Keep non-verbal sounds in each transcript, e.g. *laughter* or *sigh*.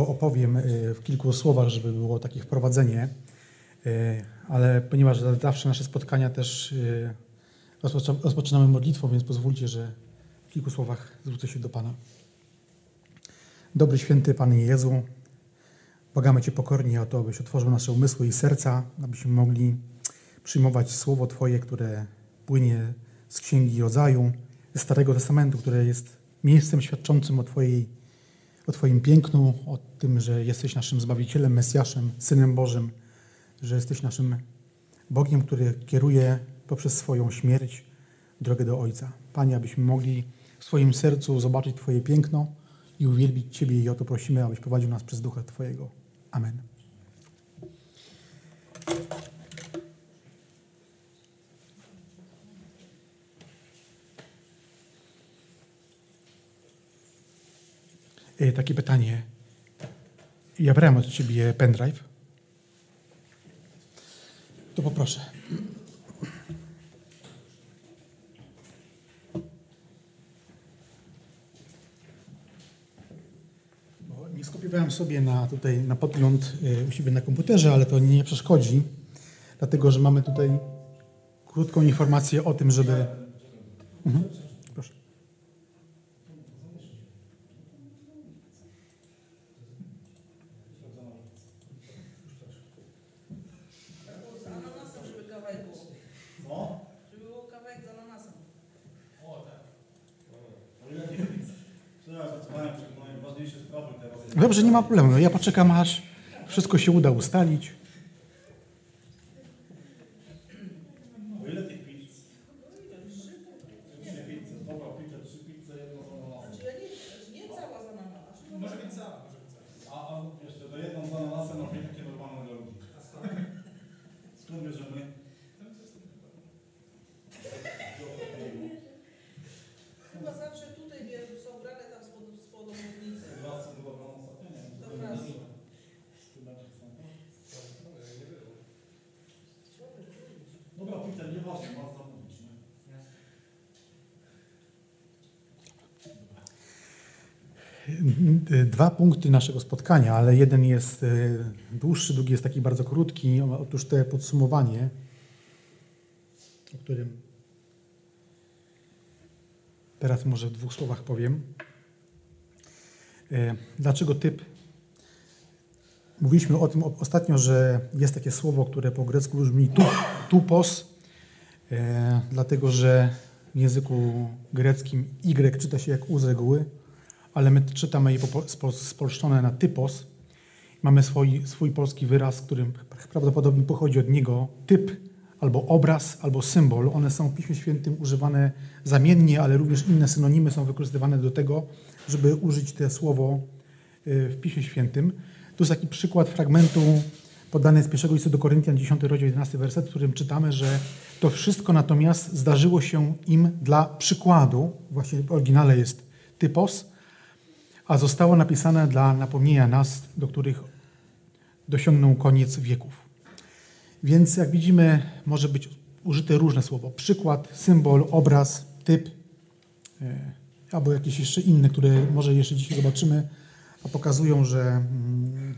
opowiem w kilku słowach, żeby było takie wprowadzenie, ale ponieważ zawsze nasze spotkania też rozpoczynamy modlitwą, więc pozwólcie, że w kilku słowach zwrócę się do Pana. Dobry, święty Panie Jezu, błagamy Cię pokornie o to, abyś otworzył nasze umysły i serca, abyśmy mogli przyjmować Słowo Twoje, które płynie z Księgi Rodzaju, ze Starego Testamentu, które jest miejscem świadczącym o, Twojej, o Twoim pięknu, o tym, że jesteś naszym Zbawicielem, Mesjaszem, Synem Bożym, że jesteś naszym Bogiem, który kieruje poprzez swoją śmierć drogę do Ojca. Panie, abyśmy mogli w swoim sercu zobaczyć Twoje piękno i uwielbić Ciebie i o to prosimy, abyś prowadził nas przez Ducha Twojego. Amen. Takie pytanie. Ja brałem od Ciebie pendrive. To poproszę. Nie skopiowałem sobie na, tutaj na podgląd e, u siebie na komputerze, ale to nie przeszkodzi, dlatego że mamy tutaj krótką informację o tym, żeby. Mhm. Dobrze, nie ma problemu. Ja poczekam, aż wszystko się uda ustalić. Dwa punkty naszego spotkania, ale jeden jest e, dłuższy, drugi jest taki bardzo krótki. Otóż to podsumowanie, o którym teraz może w dwóch słowach powiem. E, dlaczego typ? Mówiliśmy o tym ostatnio, że jest takie słowo, które po grecku brzmi tupos, dlatego że w języku greckim Y czyta się jak U z reguły, ale my czytamy je spolszczone na typos. Mamy swój, swój polski wyraz, który prawdopodobnie pochodzi od niego, typ albo obraz, albo symbol. One są w Piśmie Świętym używane zamiennie, ale również inne synonimy są wykorzystywane do tego, żeby użyć to słowo y, w Piśmie Świętym. Tu jest taki przykład fragmentu podany z pierwszego listu do Koryntian, 10 rozdział, 11 werset, w którym czytamy, że to wszystko natomiast zdarzyło się im dla przykładu, właśnie w oryginale jest typos, a zostało napisane dla napomnienia nas, do których dosiągnął koniec wieków. Więc jak widzimy, może być użyte różne słowo. Przykład, symbol, obraz, typ, e, albo jakieś jeszcze inne, które może jeszcze dzisiaj zobaczymy, a pokazują, że mm,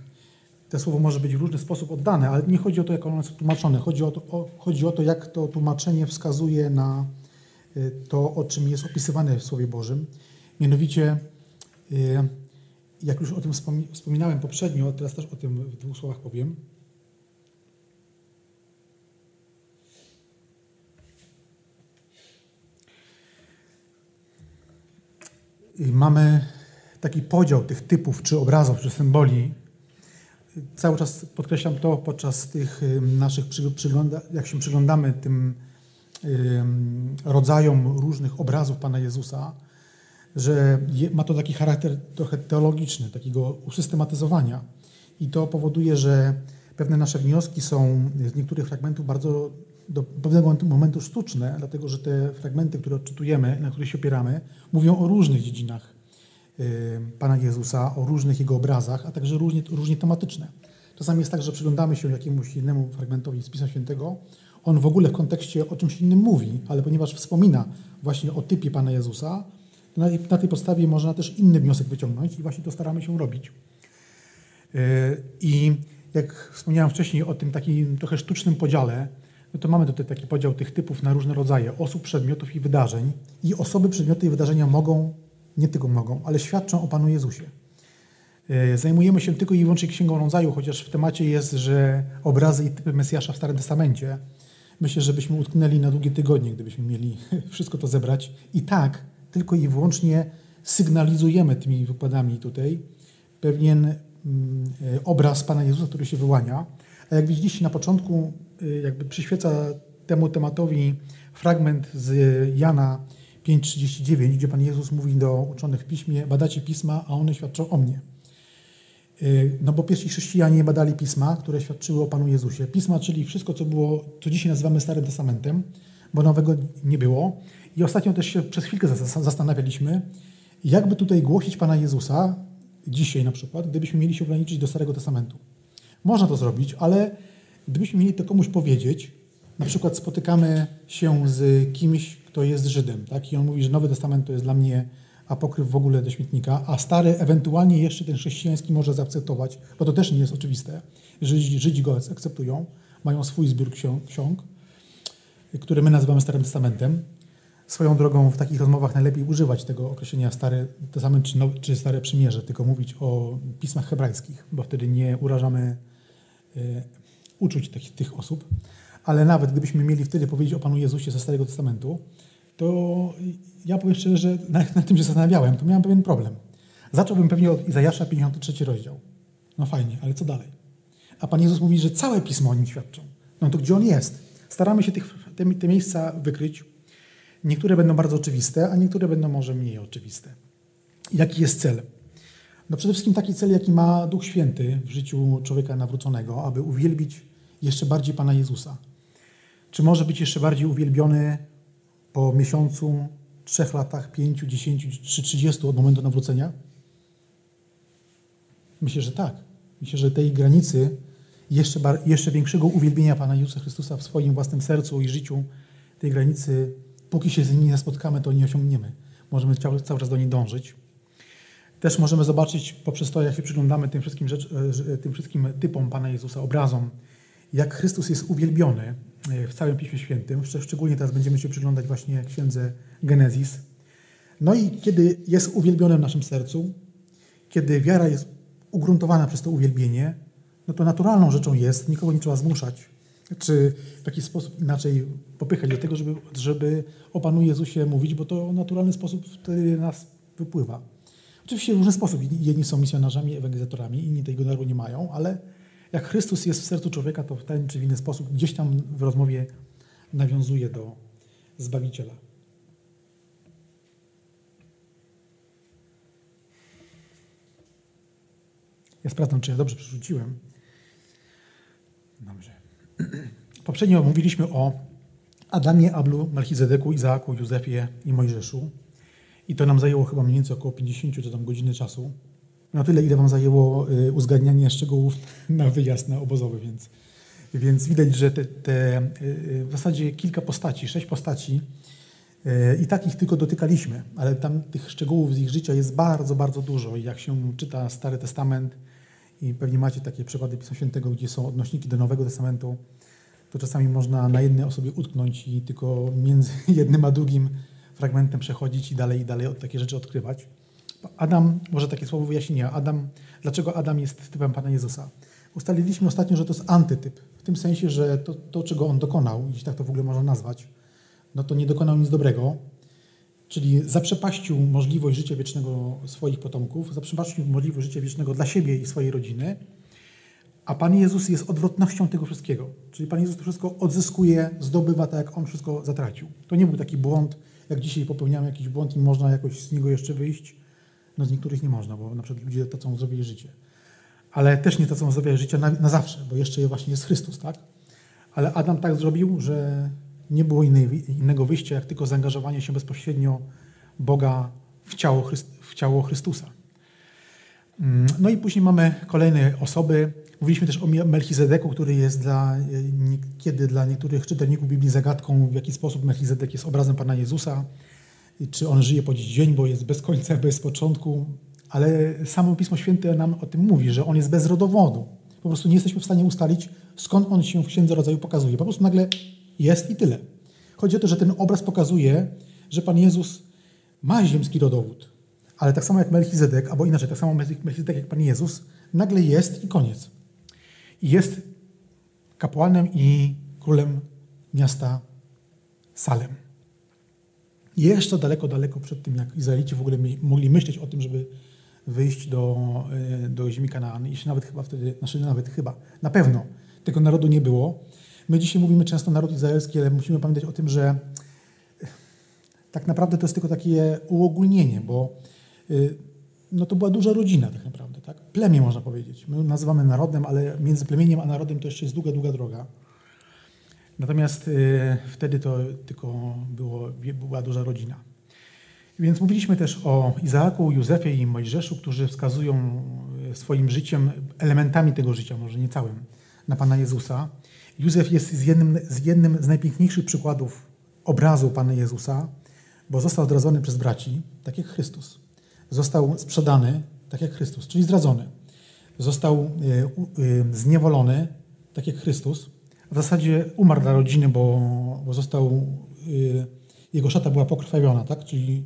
to słowo może być w różny sposób oddane, ale nie chodzi o to, jak ono jest tłumaczone. Chodzi o to, o, chodzi o to jak to tłumaczenie wskazuje na e, to, o czym jest opisywane w Słowie Bożym. Mianowicie jak już o tym wspominałem poprzednio, teraz też o tym w dwóch słowach powiem. Mamy taki podział tych typów, czy obrazów, czy symboli. Cały czas podkreślam to podczas tych naszych przygląda, jak się przyglądamy tym rodzajom różnych obrazów Pana Jezusa, że ma to taki charakter trochę teologiczny, takiego usystematyzowania. I to powoduje, że pewne nasze wnioski są z niektórych fragmentów bardzo do pewnego momentu sztuczne, dlatego że te fragmenty, które odczytujemy, na których się opieramy, mówią o różnych dziedzinach y, Pana Jezusa, o różnych Jego obrazach, a także różnie, różnie tematyczne. Czasami jest tak, że przyglądamy się jakiemuś innemu fragmentowi z Pisma Świętego, on w ogóle w kontekście o czymś innym mówi, ale ponieważ wspomina właśnie o typie Pana Jezusa, na na tej podstawie można też inny wniosek wyciągnąć i właśnie to staramy się robić. I jak wspomniałem wcześniej o tym takim trochę sztucznym podziale, no to mamy tutaj taki podział tych typów na różne rodzaje osób, przedmiotów i wydarzeń. I osoby, przedmioty i wydarzenia mogą, nie tylko mogą, ale świadczą o Panu Jezusie. E, zajmujemy się tylko i wyłącznie Księgą Rodzaju, chociaż w temacie jest, że obrazy i typy Mesjasza w Starym Testamencie. Myślę, że byśmy utknęli na długie tygodnie, gdybyśmy mieli *laughs* wszystko to zebrać. I tak, tylko i wyłącznie sygnalizujemy tymi wykładami tutaj pewien mm, e, obraz Pana Jezusa, który się wyłania. A jak widzieliście na początku, e, jakby przyświeca temu tematowi fragment z Jana 5,39, gdzie Pan Jezus mówi do uczonych w piśmie, badacie pisma, a one świadczą o mnie. Y, no bo pierwsi chrześcijanie badali pisma, które świadczyły o Panu Jezusie. Pisma, czyli wszystko, co było, co dzisiaj nazywamy Starym Testamentem, bo nowego nie było. I ostatnio też się przez chwilkę zastanawialiśmy, jakby tutaj głosić Pana Jezusa, dzisiaj na przykład, gdybyśmy mieli się ograniczyć do Starego Testamentu. Można to zrobić, ale gdybyśmy mieli to komuś powiedzieć, na przykład spotykamy się z kimś, kto jest Żydem, tak? i on mówi, że Nowy Testament to jest dla mnie apokryf w ogóle do śmietnika, a stary ewentualnie jeszcze ten chrześcijański może zaakceptować, bo to też nie jest oczywiste. Żydzi, Żydzi go akceptują, mają swój zbiór ksiąg, który my nazywamy Starym Testamentem. Swoją drogą w takich rozmowach najlepiej używać tego określenia Stary Testament czy, Nowy, czy Stare Przymierze, tylko mówić o pismach hebrajskich, bo wtedy nie urażamy y, uczuć tych, tych osób. Ale nawet gdybyśmy mieli wtedy powiedzieć o Panu Jezusie ze Starego Testamentu, to ja powiem szczerze, że na, na tym się zastanawiałem, to miałem pewien problem. Zacząłbym pewnie od Izajasza 53 rozdział. No fajnie, ale co dalej? A Pan Jezus mówi, że całe Pismo o nim świadczą. No to gdzie On jest? Staramy się tych, te, te miejsca wykryć. Niektóre będą bardzo oczywiste, a niektóre będą może mniej oczywiste. Jaki jest cel? No przede wszystkim taki cel, jaki ma Duch Święty w życiu człowieka nawróconego, aby uwielbić jeszcze bardziej Pana Jezusa. Czy może być jeszcze bardziej uwielbiony po miesiącu, trzech latach, pięciu, dziesięciu czy trzydziestu od momentu nawrócenia? Myślę, że tak. Myślę, że tej granicy jeszcze, jeszcze większego uwielbienia Pana Jezusa Chrystusa w swoim własnym sercu i życiu, tej granicy, póki się z nimi nie spotkamy, to nie osiągniemy. Możemy cały, cały czas do niej dążyć. Też możemy zobaczyć poprzez to, jak się przyglądamy tym wszystkim, rzecz, e, tym wszystkim typom Pana Jezusa, obrazom, jak Chrystus jest uwielbiony E, w całym Piśmie Świętym. Szczególnie teraz będziemy się przyglądać właśnie księdze Genezis. No i kiedy jest uwielbiony w naszym sercu, kiedy wiara jest ugruntowana przez to uwielbienie, no to naturalną rzeczą jest, nikogo nie trzeba zmuszać, czy w jakiś sposób inaczej popychać do tego, żeby, żeby o Panu Jezusie mówić, bo to w naturalny sposób wtedy nas wypływa. Oczywiście w różny sposób. Jedni są misjonarzami, ewangelizatorami, inni tego daru nie mają, ale jak Chrystus jest w sercu człowieka, to w ten czy w inny sposób gdzieś tam w rozmowie nawiązuje do Zbawiciela. Ja sprawdzam, czy ja dobrze przerzuciłem. Dobrze. *clears throat* Poprzednio mówiliśmy o Adamie, Ablu, Melchizedeku, Izaaku, Józefie i Mojżeszu. I to nam zajęło chyba mniej więcej około 50 czy tam godziny czasu na tyle, ile wam zajęło y, uzgadnianie szczegółów na wyjazd na obozowy, więc, więc widać, że te, te y, w zasadzie kilka postaci, sześć postaci y, i takich tylko dotykaliśmy, ale tam tych szczegółów z ich życia jest bardzo, bardzo dużo. I jak się czyta Stary Testament i pewnie macie takie przykłady Pisma Świętego, gdzie są odnośniki do Nowego Testamentu, to czasami można na jednej osobie utknąć i tylko między *laughs* jednym a drugim fragmentem przechodzić i dalej i dalej takie rzeczy odkrywać. Adam, może takie słowo wyjaśnienia, Adam, dlaczego Adam jest typem Pana Jezusa? Ustaliliśmy ostatnio, że to jest antytyp, w tym sensie, że to, to czego on dokonał, jeśli tak to w ogóle można nazwać, no to nie dokonał nic dobrego, czyli zaprzepaścił możliwość życia wiecznego swoich potomków, zaprzepaścił możliwość życia wiecznego dla siebie i swojej rodziny, a Pan Jezus jest odwrotnością tego wszystkiego. Czyli Pan Jezus to wszystko odzyskuje, zdobywa tak, jak On wszystko zatracił. To nie był taki błąd, jak dzisiaj popełniamy jakiś błąd i można jakoś z niego jeszcze wyjść, no z niektórych nie można, bo na przykład ludzie tracą zdrowie i życie. Ale też nie tracą zdrowia i życia na, na zawsze, bo jeszcze właśnie jest Chrystus, tak? Ale Adam tak zrobił, że nie było innej, innego wyjścia, jak tylko zaangażowanie się bezpośrednio Boga w ciało, Chryst, w ciało Chrystusa. Mm, no i później mamy kolejne osoby. Mówiliśmy też o Melchizedeku, który jest dla, niekiedy dla niektórych czytelników Biblii zagadką, w jaki sposób Melchizedek jest obrazem Pana Jezusa czy on żyje po dziś dzień, bo jest bez końca, *laughs* bez początku, ale samo Pismo Święte nam o tym mówi, że on jest bez rodowodu. Po prostu nie jesteśmy w stanie ustalić, skąd on się w Księdze Rodzaju pokazuje. Po prostu nagle jest i tyle. Chodzi o to, że ten obraz pokazuje, że Pan Jezus ma ziemski rodowód, ale tak samo jak Melchizedek, albo inaczej, tak samo Melchizedek jak Pan Jezus, nagle jest i koniec. Jest kapłanem i królem miasta Salem. Jeszcze daleko, daleko przed tym, jak Izraelici w ogóle mogli myśleć o tym, żeby wyjść do, e, do ziemi Kanaan. I nawet chyba wtedy, znaczy nawet chyba, na pewno tego narodu nie było. My dzisiaj mówimy często naród izraelski, ale musimy pamiętać o tym, że tak naprawdę to jest tylko takie uogólnienie, bo y, no to była duża rodzina tak naprawdę, tak? Plemię można powiedzieć. My nazywamy narodem, ale między plemieniem a narodem to jeszcze jest długa, długa droga. Natomiast y, wtedy to tylko było, była duża rodzina. Więc mówiliśmy też o Izaaku, Józefie i Mojżeszu, którzy wskazują y, swoim życiem, elementami tego życia, może nie całym, na Pana Jezusa. Józef jest z jednym, z jednym z najpiękniejszych przykładów obrazu Pana Jezusa, bo został zdradzony przez braci, tak jak Chrystus. Został sprzedany, tak jak Chrystus, czyli zdradzony. Został y, y, zniewolony, tak jak Chrystus. W zasadzie umarł dla rodziny, bo, bo został, y, jego szata była pokrwawiona, tak? czyli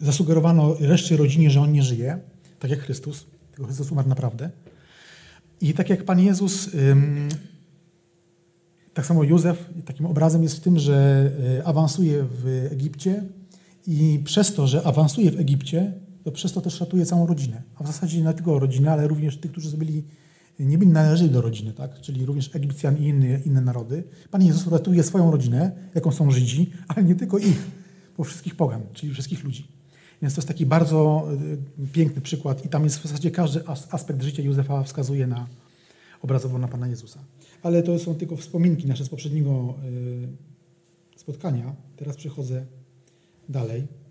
zasugerowano reszcie rodzinie, że on nie żyje, tak jak Chrystus. Tylko Chrystus umarł naprawdę. I tak jak Pan Jezus, tak samo Józef, takim obrazem jest w tym, że awansuje w Egipcie, i przez to, że awansuje w Egipcie, to przez to też ratuje całą rodzinę. A w zasadzie nie tylko rodzinę, ale również tych, którzy byli, nie byli należeli do rodziny, tak? czyli również Egipcjan i inne, inne narody. Pan Jezus ratuje swoją rodzinę, jaką są Żydzi, ale nie tylko ich, bo wszystkich pogan, czyli wszystkich ludzi. Więc to jest taki bardzo y, piękny przykład i tam jest w zasadzie każdy aspekt życia Józefa wskazuje na obrazowo na Pana Jezusa. Ale to są tylko wspominki nasze z poprzedniego y, spotkania. Teraz przechodzę Dalej.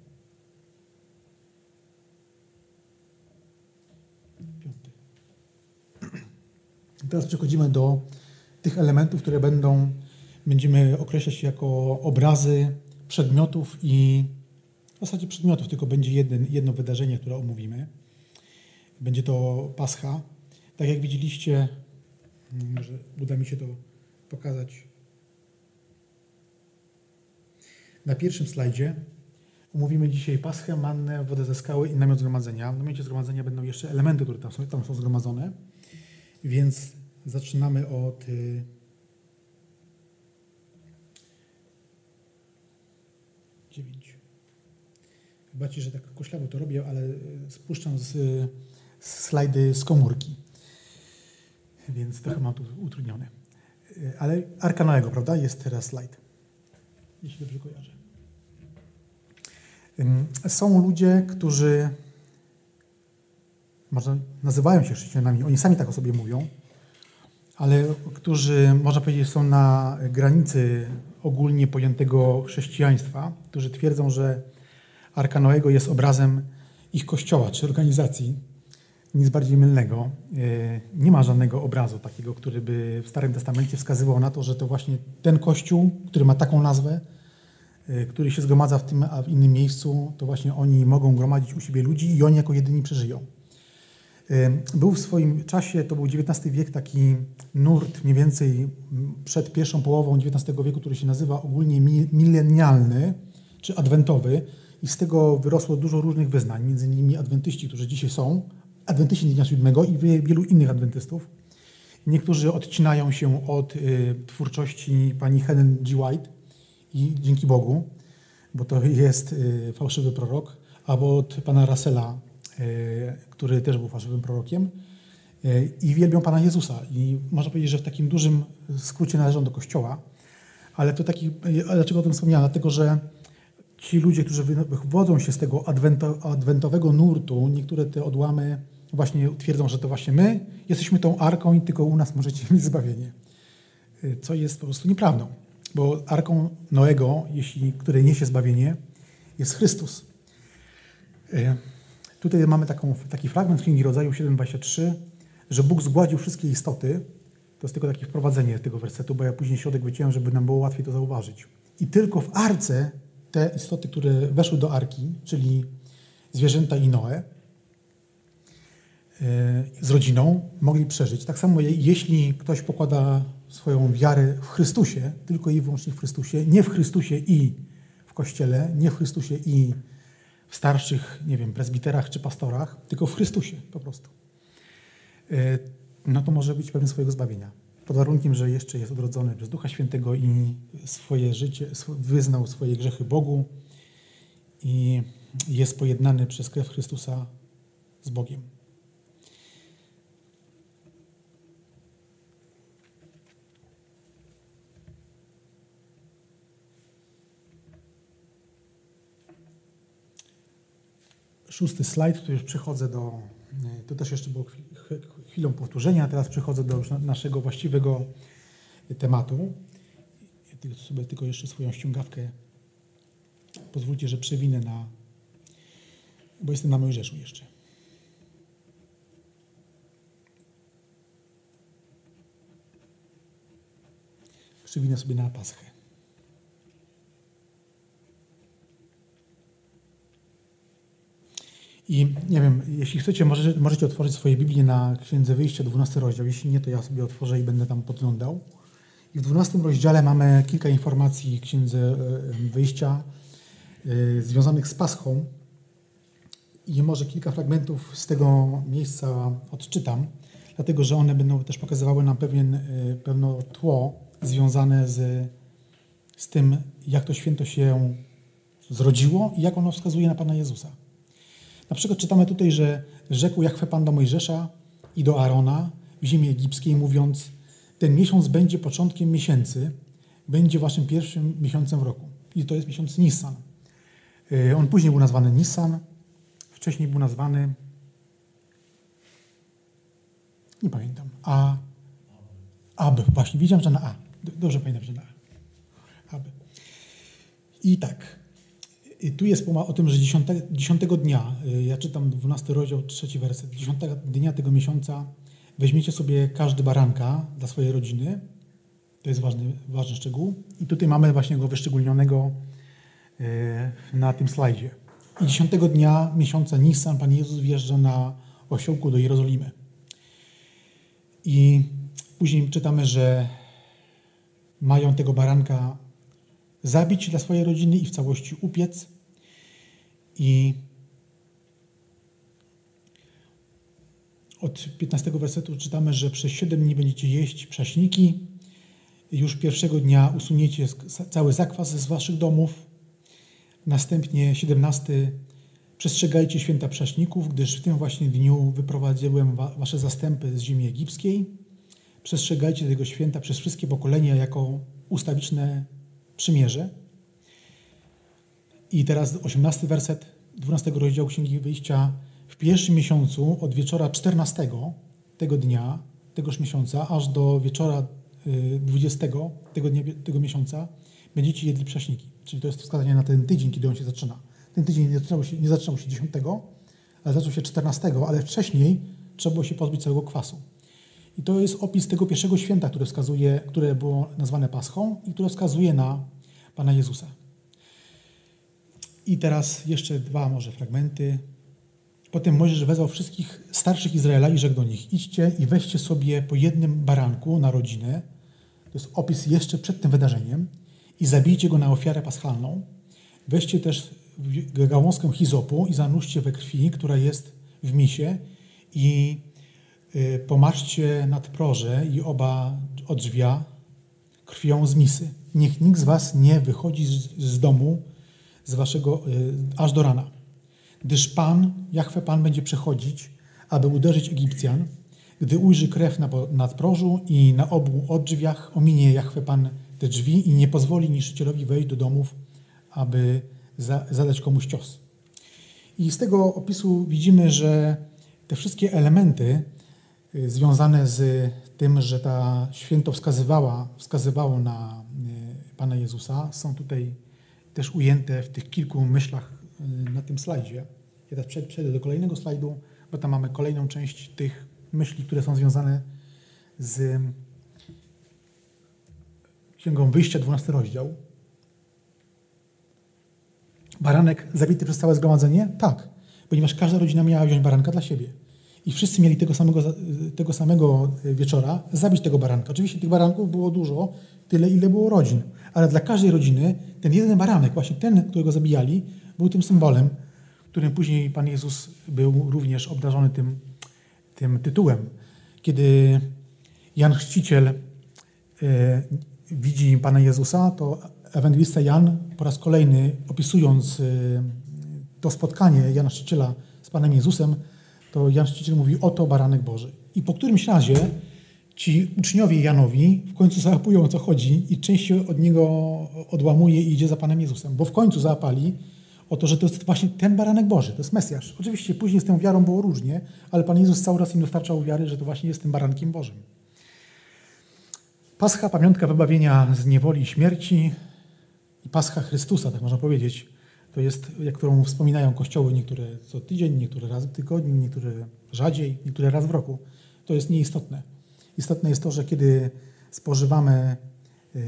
Teraz przechodzimy do tych elementów, które będą, będziemy określać jako obrazy przedmiotów i w zasadzie przedmiotów, tylko będzie jeden, jedno wydarzenie, które omówimy. Będzie to Pascha. Tak jak widzieliście, może uda mi się to pokazać na pierwszym slajdzie. Umówimy dzisiaj paschę, mannę, wodę ze skały i namiot zgromadzenia. W namiocie zgromadzenia będą jeszcze elementy, które tam są, tam są zgromadzone. Więc zaczynamy od y, dziewięć. Wybaczcie, że tak koślawo to robię, ale y, spuszczam z, z slajdy z komórki. Więc trochę mam tu utrudnione. Y, ale Arka Noego, prawda? Jest teraz slajd. Jeśli dobrze kojarzę. Są ludzie, którzy może nazywają się chrześcijanami, oni sami tak o sobie mówią, ale którzy, można powiedzieć, są na granicy ogólnie pojętego chrześcijaństwa, którzy twierdzą, że Arka Noego jest obrazem ich kościoła czy organizacji. Nic bardziej mylnego. E, nie ma żadnego obrazu takiego, który by w Starym Testamencie wskazywał na to, że to właśnie ten kościół, który ma taką nazwę, Y, który się zgromadza w tym, a w innym miejscu, to właśnie oni mogą gromadzić u siebie ludzi i oni jako jedyni przeżyją. Y, był w swoim czasie, to był XIX wiek, taki nurt mniej więcej przed pierwszą połową XIX wieku, który się nazywa ogólnie milenialny czy adwentowy i z tego wyrosło dużo różnych wyznań, między innymi adwentyści, którzy dzisiaj są, adwentyści Dnia Siódmego i wielu innych adwentystów. Niektórzy odcinają się od y, twórczości pani Helen G. White, i dzięki Bogu, bo to jest y, fałszywy prorok, albo od pana Rasela, y, który też był fałszywym prorokiem y, i wielbią Pana Jezusa. I można powiedzieć, że w takim dużym skrócie należą do Kościoła, ale to taki, dlaczego o tym wspomniałem? Dlatego, że ci ludzie, którzy wywodzą się z tego adwento, adwentowego nurtu, niektóre te odłamy właśnie twierdzą, że to właśnie my jesteśmy tą arką i tylko u nas możecie *laughs* mieć zbawienie. Co jest po prostu nieprawdą. Bo arką Noego, jeśli, który niesie zbawienie, jest Chrystus. E, tutaj mamy taką, taki fragment Księgi Rodzaju 7,23, że Bóg zgładził wszystkie istoty. To jest tylko takie wprowadzenie tego wersetu, bo ja później środek wyciąłem, żeby nam było łatwiej to zauważyć. I tylko w arce te istoty, które weszły do arki, czyli zwierzęta i Noe, z rodziną, mogli przeżyć. Tak samo jeśli ktoś pokłada swoją wiarę w Chrystusie, tylko i wyłącznie w Chrystusie, nie w Chrystusie i w Kościele, nie w Chrystusie i w starszych, nie wiem, prezbiterach czy pastorach, tylko w Chrystusie po prostu. E, no to może być pewien swojego zbawienia. Pod warunkiem, że jeszcze jest odrodzony przez Ducha Świętego i swoje życie, wyznał swoje grzechy Bogu i jest pojednany przez krew Chrystusa z Bogiem. Szósty slajd, tu już przechodzę do, e, to też jeszcze było chwilą powtórzenia, teraz przechodzę do już naszego właściwego tematu. Ja sobie tylko jeszcze swoją ściągawkę pozwólcie, że przewinę na, bo jestem na Mojżeszu jeszcze. Przewinę sobie na Paschę. I nie wiem, jeśli chcecie, możecie, możecie otworzyć swoje Biblię na Księdze Wyjścia, 12 rozdział. Jeśli nie, to ja sobie otworzę i będę tam podglądał. I w 12 rozdziale mamy kilka informacji Księdze Wyjścia e, związanych z Paschą. I może kilka fragmentów z tego miejsca odczytam, dlatego że one będą też pokazywały nam pewien, e, pewne tło związane z, z tym, jak to święto się zrodziło i jak ono wskazuje na Pana Jezusa. Na przykład czytamy tutaj, że rzekł Jachwę Pan do Mojżesza i do Arona w ziemi egipskiej, mówiąc, ten miesiąc będzie początkiem miesięcy, będzie waszym pierwszym miesiącem roku. I to jest miesiąc Nissan. Y, on później był nazwany Nissan, wcześniej był nazwany, nie pamiętam, A, Ab, właśnie, widziałem, że na A. Dobrze pamiętam, że na A. Ab. I tak, tu jest mowa o tym, że dziesiątego dnia, y, ja czytam 12 rozdział, trzeci werset, dziesiątego dnia tego miesiąca weźmiecie sobie każdy baranka dla swojej rodziny. To jest ważny, ważny szczegół. I tutaj mamy właśnie go wyszczególnionego y, na tym slajdzie. I dziesiątego dnia miesiąca Nisan Pan Jezus wjeżdża na osiołku do Jerozolimy. I później czytamy, że mają tego baranka zabić dla swojej rodziny i w całości upiec. I od 15 wersetu czytamy, że przez 7 dni będziecie jeść prześniki. Już pierwszego dnia usuniecie cały zakwas z waszych domów. Następnie 17 przestrzegajcie święta prześników, gdyż w tym właśnie dniu wyprowadziłem wasze zastępy z ziemi egipskiej. Przestrzegajcie tego święta przez wszystkie pokolenia jako ustawiczne przymierze. I teraz 18 werset 12 rozdziału Księgi Wyjścia. W pierwszym miesiącu od wieczora 14 tego dnia, tegoż miesiąca, aż do wieczora 20 y, tego, dnia, tego miesiąca będziecie jedli prześniki. Czyli to jest wskazanie na ten tydzień, kiedy on się zaczyna. Ten tydzień nie zaczynał się, nie zaczynał się 10, ale zaczął się 14, ale wcześniej trzeba było się pozbyć całego kwasu. I to jest opis tego pierwszego święta, które wskazuje, które było nazwane Paschą i które wskazuje na Pana Jezusa. I teraz jeszcze dwa może fragmenty. Potem Mojżesz wezwał wszystkich starszych Izraela i rzekł do nich, idźcie i weźcie sobie po jednym baranku na rodzinę, to jest opis jeszcze przed tym wydarzeniem, i zabijcie go na ofiarę paschalną. Weźcie też gałązkę hizopu i zanurzcie we krwi, która jest w misie i y, pomarzcie nadproże i oba odrzwia krwią z misy. Niech nikt z was nie wychodzi z domu z waszego, y, aż do rana. Gdyż Pan, Jachwę Pan będzie przechodzić, aby uderzyć Egipcjan. Gdy ujrzy krew na nadprożu i na obu odrzwiach, ominie Jachwę Pan te drzwi i nie pozwoli niszczycielowi wejść do domów, aby za, zadać komuś cios. I z tego opisu widzimy, że te wszystkie elementy y, związane z tym, że ta święto wskazywała, wskazywało na y, Pana Jezusa, są tutaj też ujęte w tych kilku myślach y, na tym slajdzie. Ja teraz przejdę do kolejnego slajdu, bo tam mamy kolejną część tych myśli, które są związane z Księgą Wyjścia, 12 rozdział. Baranek zabity przez całe zgromadzenie? Tak, ponieważ każda rodzina miała wziąć baranka dla siebie. I wszyscy mieli tego samego, tego samego wieczora zabić tego baranka. Oczywiście tych baranków było dużo, tyle ile było rodzin. Ale dla każdej rodziny ten jeden baranek, właśnie ten, którego zabijali, był tym symbolem, którym później Pan Jezus był również obdarzony tym, tym tytułem. Kiedy Jan Chrzciciel e, widzi Pana Jezusa, to ewangelista Jan po raz kolejny opisując e, to spotkanie Jana Chrzciciela z Panem Jezusem, to Jan Chrzciciel mówi, oto baranek Boży. I po którymś razie ci uczniowie Janowi w końcu załapują o co chodzi i część się od niego odłamuje i idzie za Panem Jezusem, bo w końcu załapali o to, że to jest właśnie ten baranek Boży, to jest Mesjasz. Oczywiście później z tą wiarą było różnie, ale Pan Jezus cały raz im dostarczał wiary, że to właśnie jest tym barankiem Bożym. Pascha, pamiątka wybawienia z niewoli i śmierci i Pascha Chrystusa, tak można powiedzieć, to jest, jak którą wspominają kościoły niektóre co tydzień, niektóre raz w tygodniu, niektóre rzadziej, niektóre raz w roku. To jest nieistotne. Istotne jest to, że kiedy spożywamy yy,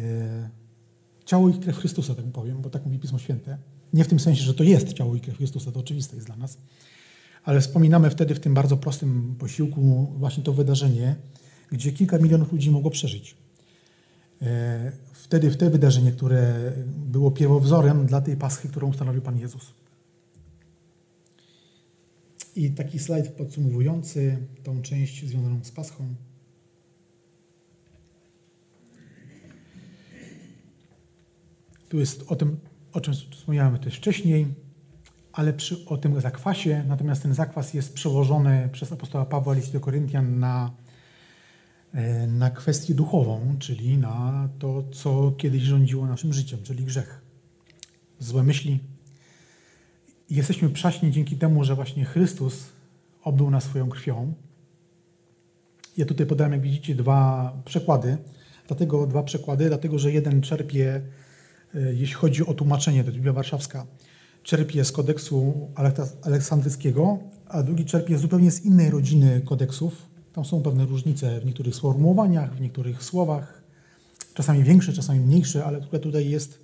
ciało i krew Chrystusa, tak powiem, bo tak mówi Pismo Święte, nie w tym sensie, że to jest ciało i krew Chrystusa, to oczywiste jest dla nas, ale wspominamy wtedy w tym bardzo prostym posiłku właśnie to wydarzenie, gdzie kilka milionów ludzi mogło przeżyć. E, wtedy w te wydarzenie, które było pierwowzorem dla tej paschy, którą ustanowił Pan Jezus. I taki slajd podsumowujący tą część związaną z paschą. Tu jest o tym, o czym wspomniałem też wcześniej, ale przy, o tym zakwasie, natomiast ten zakwas jest przełożony przez apostoła Pawła liść do Koryntian na, na kwestię duchową, czyli na to, co kiedyś rządziło naszym życiem, czyli grzech. Złe myśli. Jesteśmy przaśni dzięki temu, że właśnie Chrystus obbył nas swoją krwią. Ja tutaj podałem, jak widzicie, dwa przekłady. Dlatego dwa przekłady, dlatego że jeden czerpie E, jeśli chodzi o tłumaczenie, to Biblia Warszawska czerpie z kodeksu aleksandryckiego, a drugi czerpie zupełnie z innej rodziny kodeksów. Tam są pewne różnice w niektórych sformułowaniach, w niektórych słowach, czasami większe, czasami mniejsze, ale tutaj jest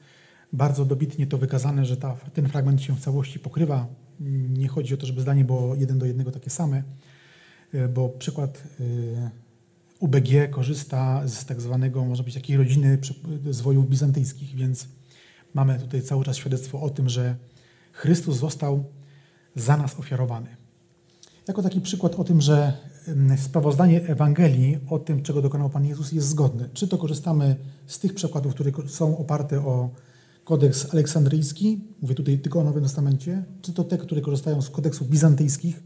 bardzo dobitnie to wykazane, że ta, ten fragment się w całości pokrywa. Nie chodzi o to, żeby zdanie było jeden do jednego takie same, e, bo przykład e, UBG korzysta z tak zwanego, może być takiej rodziny zwojów bizantyjskich, więc mamy tutaj cały czas świadectwo o tym, że Chrystus został za nas ofiarowany. Jako taki przykład o tym, że sprawozdanie Ewangelii o tym, czego dokonał Pan Jezus, jest zgodne. Czy to korzystamy z tych przykładów, które są oparte o kodeks aleksandryjski, mówię tutaj tylko o Nowym Testamencie, czy to te, które korzystają z kodeksów bizantyjskich.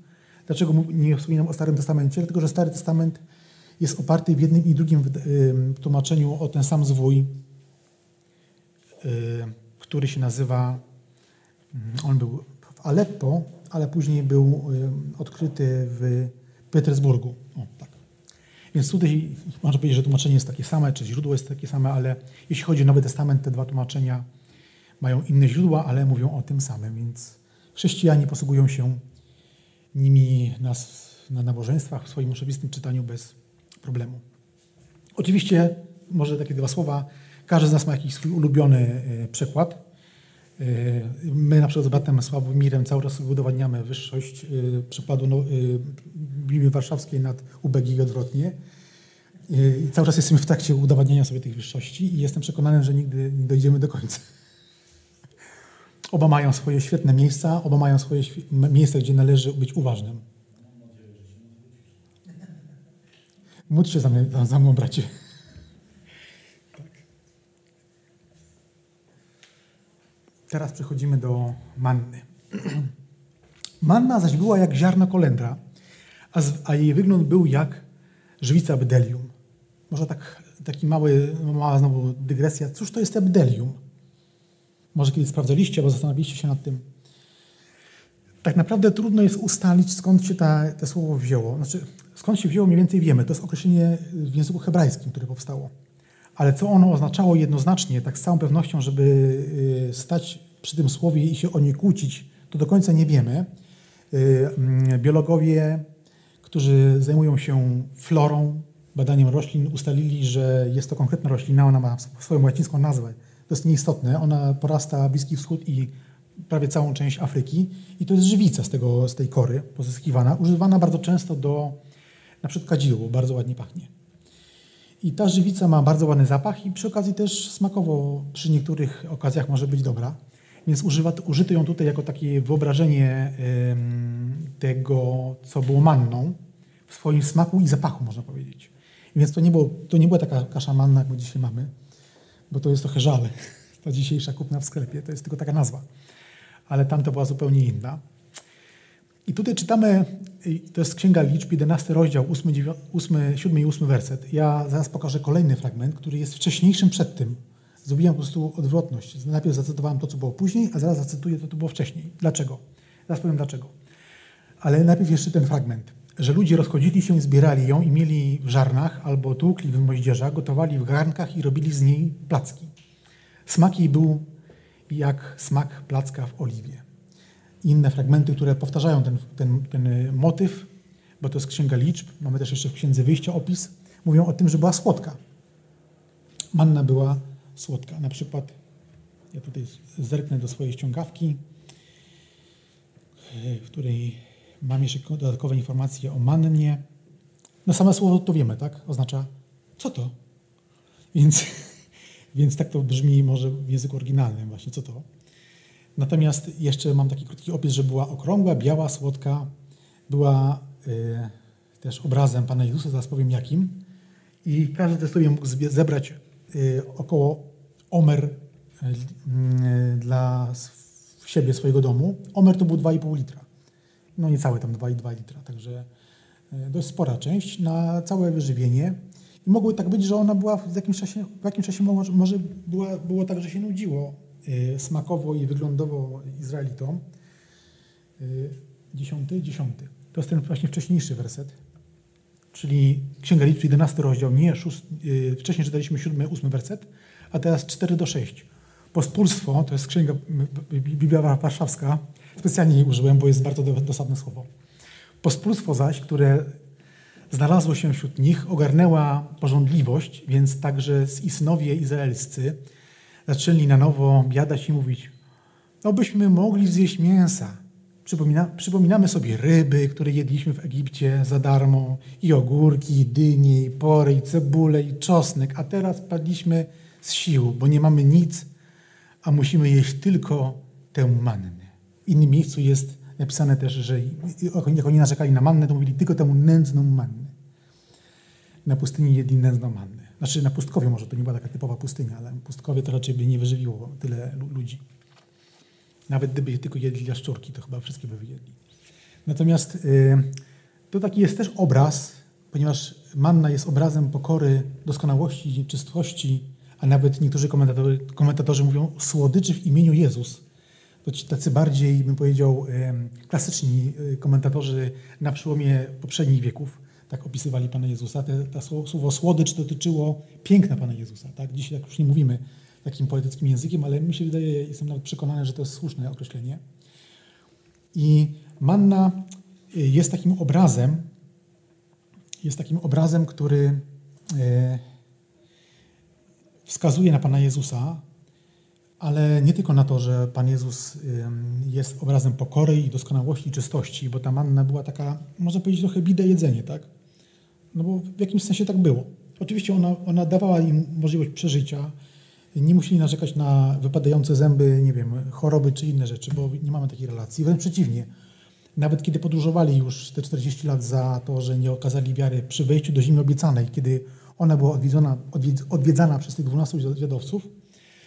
Dlaczego nie wspominam o Starym Testamencie? Dlatego, że Stary Testament jest oparty w jednym i drugim tłumaczeniu o ten sam zwój który się nazywa, mm, on był w Aleppo, ale później był odkryty w Petersburgu. O, tak. Więc tutaj można powiedzieć, że tłumaczenie jest takie same, czy źródło jest takie same, ale jeśli chodzi o Nowy Testament, te dwa tłumaczenia mają inne źródła, ale mówią o tym samym, więc chrześcijanie posługują się nimi na, na nabożeństwach, w swoim osobistym czytaniu bez problemu. Oczywiście, może takie dwa słowa, każdy z nas ma jakiś swój ulubiony e, przykład. E, my na przykład z bratem Sławomirem cały czas udowadniamy wyższość e, przykładu no, Biblii Warszawskiej nad UBG odwrotnie. I cały czas jesteśmy w trakcie udowadniania sobie tych wyższości i jestem przekonany, że nigdy nie dojdziemy do końca. Oba mają swoje świetne miejsca, oba mają swoje miejsca, gdzie należy być uważnym. Módl się za mną, bracie. Teraz przechodzimy do manny. *clears throat* Manna zaś była jak ziarno kolendra, a, z, a jej wygląd był jak żywica bdelium. Może tak, taki mały, mała znowu dygresja. Cóż to jest bdelium? Może kiedyś sprawdzaliście, albo zastanawialiście się nad tym. Tak naprawdę trudno jest ustalić, skąd się ta, to słowo wzięło. Znaczy, skąd się wzięło, mniej więcej wiemy. To jest określenie w języku hebrajskim, które powstało. Ale co ono oznaczało jednoznacznie, tak z całą pewnością, żeby y, stać przy tym słowie i się o nie kłócić, to do końca nie wiemy. Y, mm, biologowie, którzy zajmują się florą, badaniem roślin, ustalili, że jest to konkretna roślina, ona ma swoją łacińską nazwę. To jest nieistotne. Ona porasta Bliski Wschód i prawie całą część Afryki i to jest żywica z, tego, z tej kory pozyskiwana, używana bardzo często do na przykład kadzidło, bardzo ładnie pachnie. I ta żywica ma bardzo ładny zapach i przy okazji też smakowo przy niektórych okazjach może być dobra. Więc używa, użyto ją tutaj jako takie wyobrażenie tego, co było manną w swoim smaku i zapachu, można powiedzieć. Więc to nie, było, to nie była taka kasza manna, jak my dzisiaj mamy, bo to jest trochę żale. *laughs* Ta dzisiejsza kupna w sklepie to jest tylko taka nazwa. Ale tam to była zupełnie inna. I tutaj czytamy, to jest Księga Liczb, 11 rozdział, 8, 9, 8, 7 i 8 werset. Ja zaraz pokażę kolejny fragment, który jest wcześniejszym przed tym. Zrobiłem po prostu odwrotność. Najpierw zacytowałem to, co było później, a zaraz zacytuję to, co było wcześniej. Dlaczego? Zaraz powiem dlaczego. Ale najpierw jeszcze ten fragment. Że ludzie rozchodzili się, zbierali ją i mieli w żarnach albo tłukli w moździerzach, gotowali w garnkach i robili z niej placki. Smak jej był jak smak placka w oliwie. Inne fragmenty, które powtarzają ten, ten, ten motyw, bo to jest Księga Liczb, mamy też jeszcze w Księdze Wyjścia opis, mówią o tym, że była słodka. Manna była słodka. Na przykład, ja tutaj zerknę do swojej ściągawki, w której mam jeszcze dodatkowe informacje o mannie. No same słowo to wiemy, tak? Oznacza co to? Więc, *laughs* więc tak to brzmi może w języku oryginalnym właśnie, co to? Natomiast jeszcze mam taki krótki opis, że była okrągła, biała, słodka, była y, też obrazem Pana Jezusa, zaraz powiem jakim. I każdy sobie mógł zebrać y, około omer y, dla siebie, swojego domu. Omer to był 2,5 litra. No niecałe tam 2,2 litra, także dość spora część na całe wyżywienie. I mogło tak być, że ona była w jakimś czasie, w jakimś czasie może, może była, było tak, że się nudziło smakowo i wyglądowo Izraelitom. Dziesiąty, dziesiąty. To jest ten właśnie wcześniejszy werset, czyli Księga Liczb, 11 rozdział, nie szóst, wcześniej czytaliśmy 7, 8 werset, a teraz 4 do 6. Pospólstwo, to jest księga Biblia Warszawska, specjalnie jej użyłem, bo jest bardzo dosadne słowo. Pospólstwo zaś, które znalazło się wśród nich, ogarnęła porządliwość, więc także i synowie izraelscy zaczęli na nowo biadać i mówić, obyśmy mogli zjeść mięsa. Przypomina, przypominamy sobie ryby, które jedliśmy w Egipcie za darmo, i ogórki, i dynie, i pory, i cebulę, i czosnek, a teraz padliśmy z sił, bo nie mamy nic, a musimy jeść tylko tę mannę. W innym miejscu jest napisane też, że jak oni narzekali na mannę, to mówili tylko tę nędzną mannę. Na pustyni jedli nędzną mannę. Znaczy na pustkowie może to nie była taka typowa pustynia, ale pustkowie to raczej by nie wyżywiło tyle ludzi. Nawet gdyby tylko jedli jaszczurki, to chyba wszystkie by wyjedli. Natomiast y, to taki jest też obraz, ponieważ manna jest obrazem pokory, doskonałości, czystości, a nawet niektórzy komentatorzy, komentatorzy mówią słodyczy w imieniu Jezus. To ci tacy bardziej, bym powiedział, klasyczni y, komentatorzy na przełomie poprzednich wieków tak opisywali Pana Jezusa. Te, to słowo słodycz dotyczyło piękna Pana Jezusa. Tak? Dzisiaj tak już nie mówimy takim poetyckim językiem, ale mi się wydaje, jestem nawet przekonany, że to jest słuszne określenie. I manna y, jest takim obrazem, jest takim obrazem, który e, wskazuje na Pana Jezusa, ale nie tylko na to, że Pan Jezus jest obrazem pokory i doskonałości i czystości, bo ta manna była taka, można powiedzieć, trochę bide jedzenie, tak? No bo w jakimś sensie tak było. Oczywiście ona, ona dawała im możliwość przeżycia, nie musieli narzekać na wypadające zęby, nie wiem, choroby czy inne rzeczy, bo nie mamy takiej relacji. Wręcz przeciwnie. Nawet kiedy podróżowali już te 40 lat za to, że nie okazali wiary przy wejściu do ziemi obiecanej, kiedy ona była odwiedzona, odwiedzana przez tych 12 zwiadowców,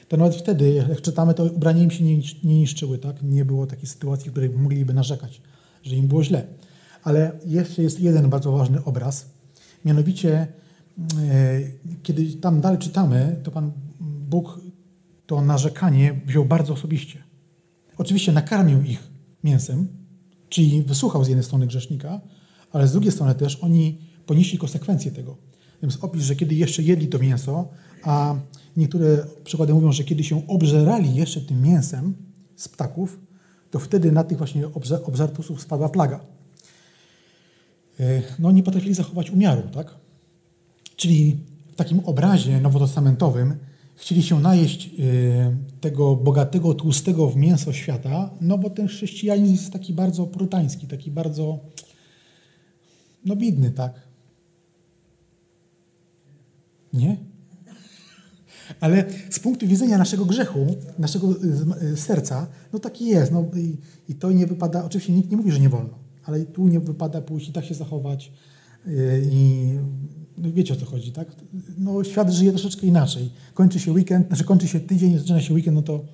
to nawet wtedy, jak czytamy, to ubrania im się nie, nie niszczyły, tak? Nie było takiej sytuacji, w której mogliby narzekać, że im było źle. Ale jeszcze jest jeden bardzo ważny obraz, mianowicie e, kiedy tam dalej czytamy, to Pan Bóg to narzekanie wziął bardzo osobiście. Oczywiście nakarmił ich mięsem, czyli wysłuchał z jednej strony grzesznika, ale z drugiej strony też oni ponieśli konsekwencje tego. Więc opis, że kiedy jeszcze jedli to mięso, a niektóre przykłady mówią, że kiedy się obżerali jeszcze tym mięsem z ptaków, to wtedy na tych właśnie obżartusów spadła plaga. E, no nie potrafili zachować umiaru, tak? Czyli w takim obrazie nowotestamentowym chcieli się najeść y, tego bogatego, tłustego w mięso świata, no bo ten chrześcijanizm jest taki bardzo puritański, taki bardzo no bidny, tak? Nie? Ale z punktu widzenia naszego grzechu, naszego y, y, serca, no taki jest. No i, i to nie wypada, oczywiście nikt nie mówi, że nie wolno, ale tu nie wypada pójść i tak się zachować i no wiecie o co chodzi, tak? No, świat żyje troszeczkę inaczej. Kończy się weekend, znaczy kończy się tydzień, zaczyna się weekend, no to,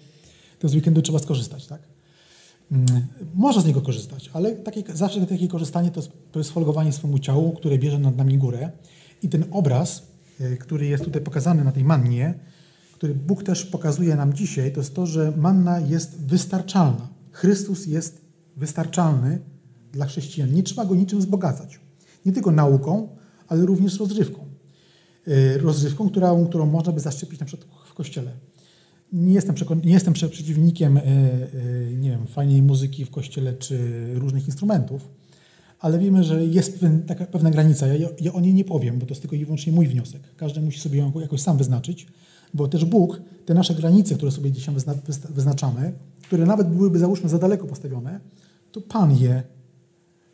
to z weekendu trzeba skorzystać, tak? Mm, można z niego korzystać, ale takie, zawsze takie korzystanie to jest, to jest folgowanie swojemu ciału, które bierze nad nami górę. I ten obraz, który jest tutaj pokazany na tej mannie, który Bóg też pokazuje nam dzisiaj, to jest to, że manna jest wystarczalna. Chrystus jest wystarczalny dla chrześcijan. Nie trzeba go niczym wzbogacać. Nie tylko nauką, ale również rozrywką. E, rozrywką, którą, którą można by zaszczepić na przykład w kościele. Nie jestem, nie jestem przeciwnikiem e, e, nie wiem, fajnej muzyki w kościele czy różnych instrumentów, ale wiemy, że jest taka pewna granica. Ja, ja o niej nie powiem, bo to jest tylko i wyłącznie mój wniosek. Każdy musi sobie ją jakoś sam wyznaczyć, bo też Bóg te nasze granice, które sobie dzisiaj wyznaczamy, które nawet byłyby załóżmy za daleko postawione, to Pan je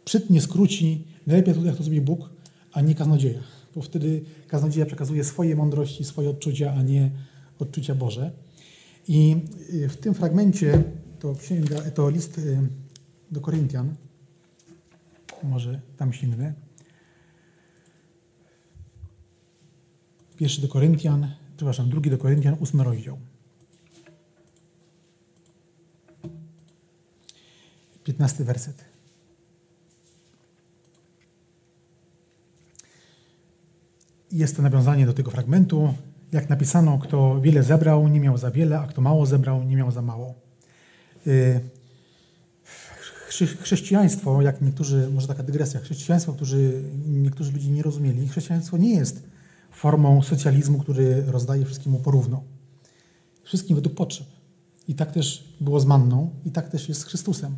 przytnie, skróci, najlepiej jak to zrobi Bóg, a nie kaznodzieja. Bo wtedy kaznodzieja przekazuje swoje mądrości, swoje odczucia, a nie odczucia Boże. I y, w tym fragmencie to, księga, to list y, do Koryntian, może tam sięgnę. Pierwszy do Koryntian, przepraszam, drugi do Koryntian, ósmy rozdział. Piętnasty werset. Jest to nawiązanie do tego fragmentu. Jak napisano, kto wiele zebrał, nie miał za wiele, a kto mało zebrał, nie miał za mało. Chrześcijaństwo, jak niektórzy, może taka dygresja, chrześcijaństwo, którzy niektórzy ludzie nie rozumieli, chrześcijaństwo nie jest formą socjalizmu, który rozdaje wszystkiemu porówno. Wszystkim według potrzeb. I tak też było z Manną, i tak też jest z Chrystusem.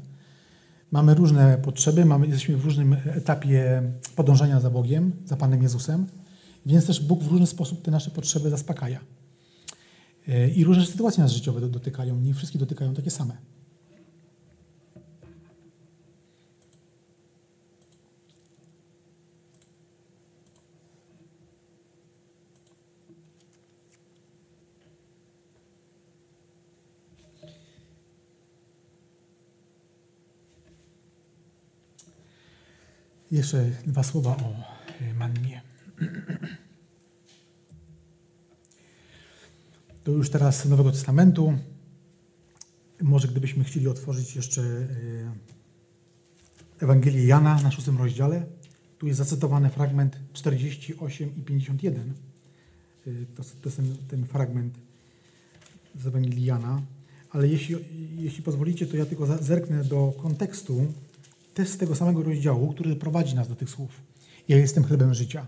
Mamy różne potrzeby, mamy, jesteśmy w różnym etapie podążania za Bogiem, za Panem Jezusem. Więc też Bóg w różny sposób te nasze potrzeby zaspokaja. E, I różne sytuacje nas życiowe dotykają, nie wszystkie dotykają takie same. Jeszcze dwa słowa o e, mannie. *clears throat* To już teraz Nowego Testamentu. Może gdybyśmy chcieli otworzyć jeszcze e, Ewangelię Jana na szóstym rozdziale. Tu jest zacytowany fragment 48 i 51. E, to, to jest ten, ten, fragment z Ewangelii Jana. Ale jeśli, jeśli pozwolicie, to ja tylko zerknę do kontekstu też z tego samego rozdziału, który prowadzi nas do tych słów. Ja jestem chlebem życia.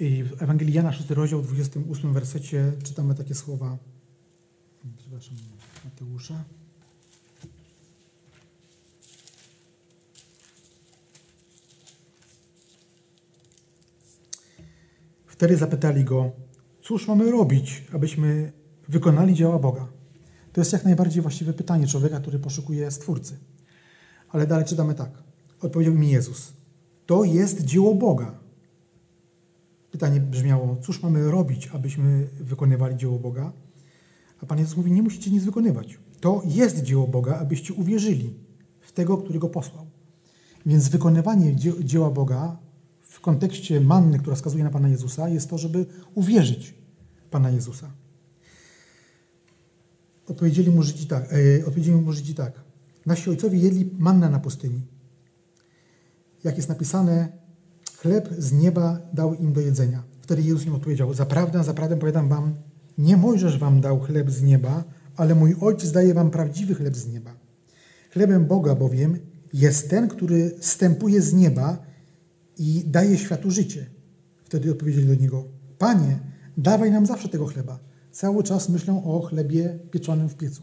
I w Ewangelii Jana, 6 rozdział, 28 wersecie czytamy takie słowa. Przepraszam, Mateusza. Wtedy zapytali go, cóż mamy robić, abyśmy wykonali dzieła Boga? To jest jak najbardziej właściwe pytanie człowieka, który poszukuje Stwórcy. Ale dalej czytamy tak. Odpowiedział mi Jezus. To jest dzieło Boga, Pytanie brzmiało, cóż mamy robić, abyśmy wykonywali dzieło Boga? A Pan Jezus mówi, nie musicie nic wykonywać. To jest dzieło Boga, abyście uwierzyli w tego, który go posłał. Więc wykonywanie dzieła Boga w kontekście manny, która wskazuje na Pana Jezusa, jest to, żeby uwierzyć Pana Jezusa. Odpowiedzieli mu Żydzi tak, e, odpowiedzieli mu Żydzi tak. Nasi ojcowie jedli mannę na pustyni. Jak jest napisane, Chleb z nieba dał im do jedzenia. Wtedy Jezus im odpowiedział, zaprawdę, zaprawdę powiadam wam, nie Mojżesz wam dał chleb z nieba, ale mój Ojciec daje wam prawdziwy chleb z nieba. Chlebem Boga bowiem jest ten, który stępuje z nieba i daje światu życie. Wtedy odpowiedzieli do Niego, Panie, dawaj nam zawsze tego chleba. Cały czas myślą o chlebie pieczonym w piecu.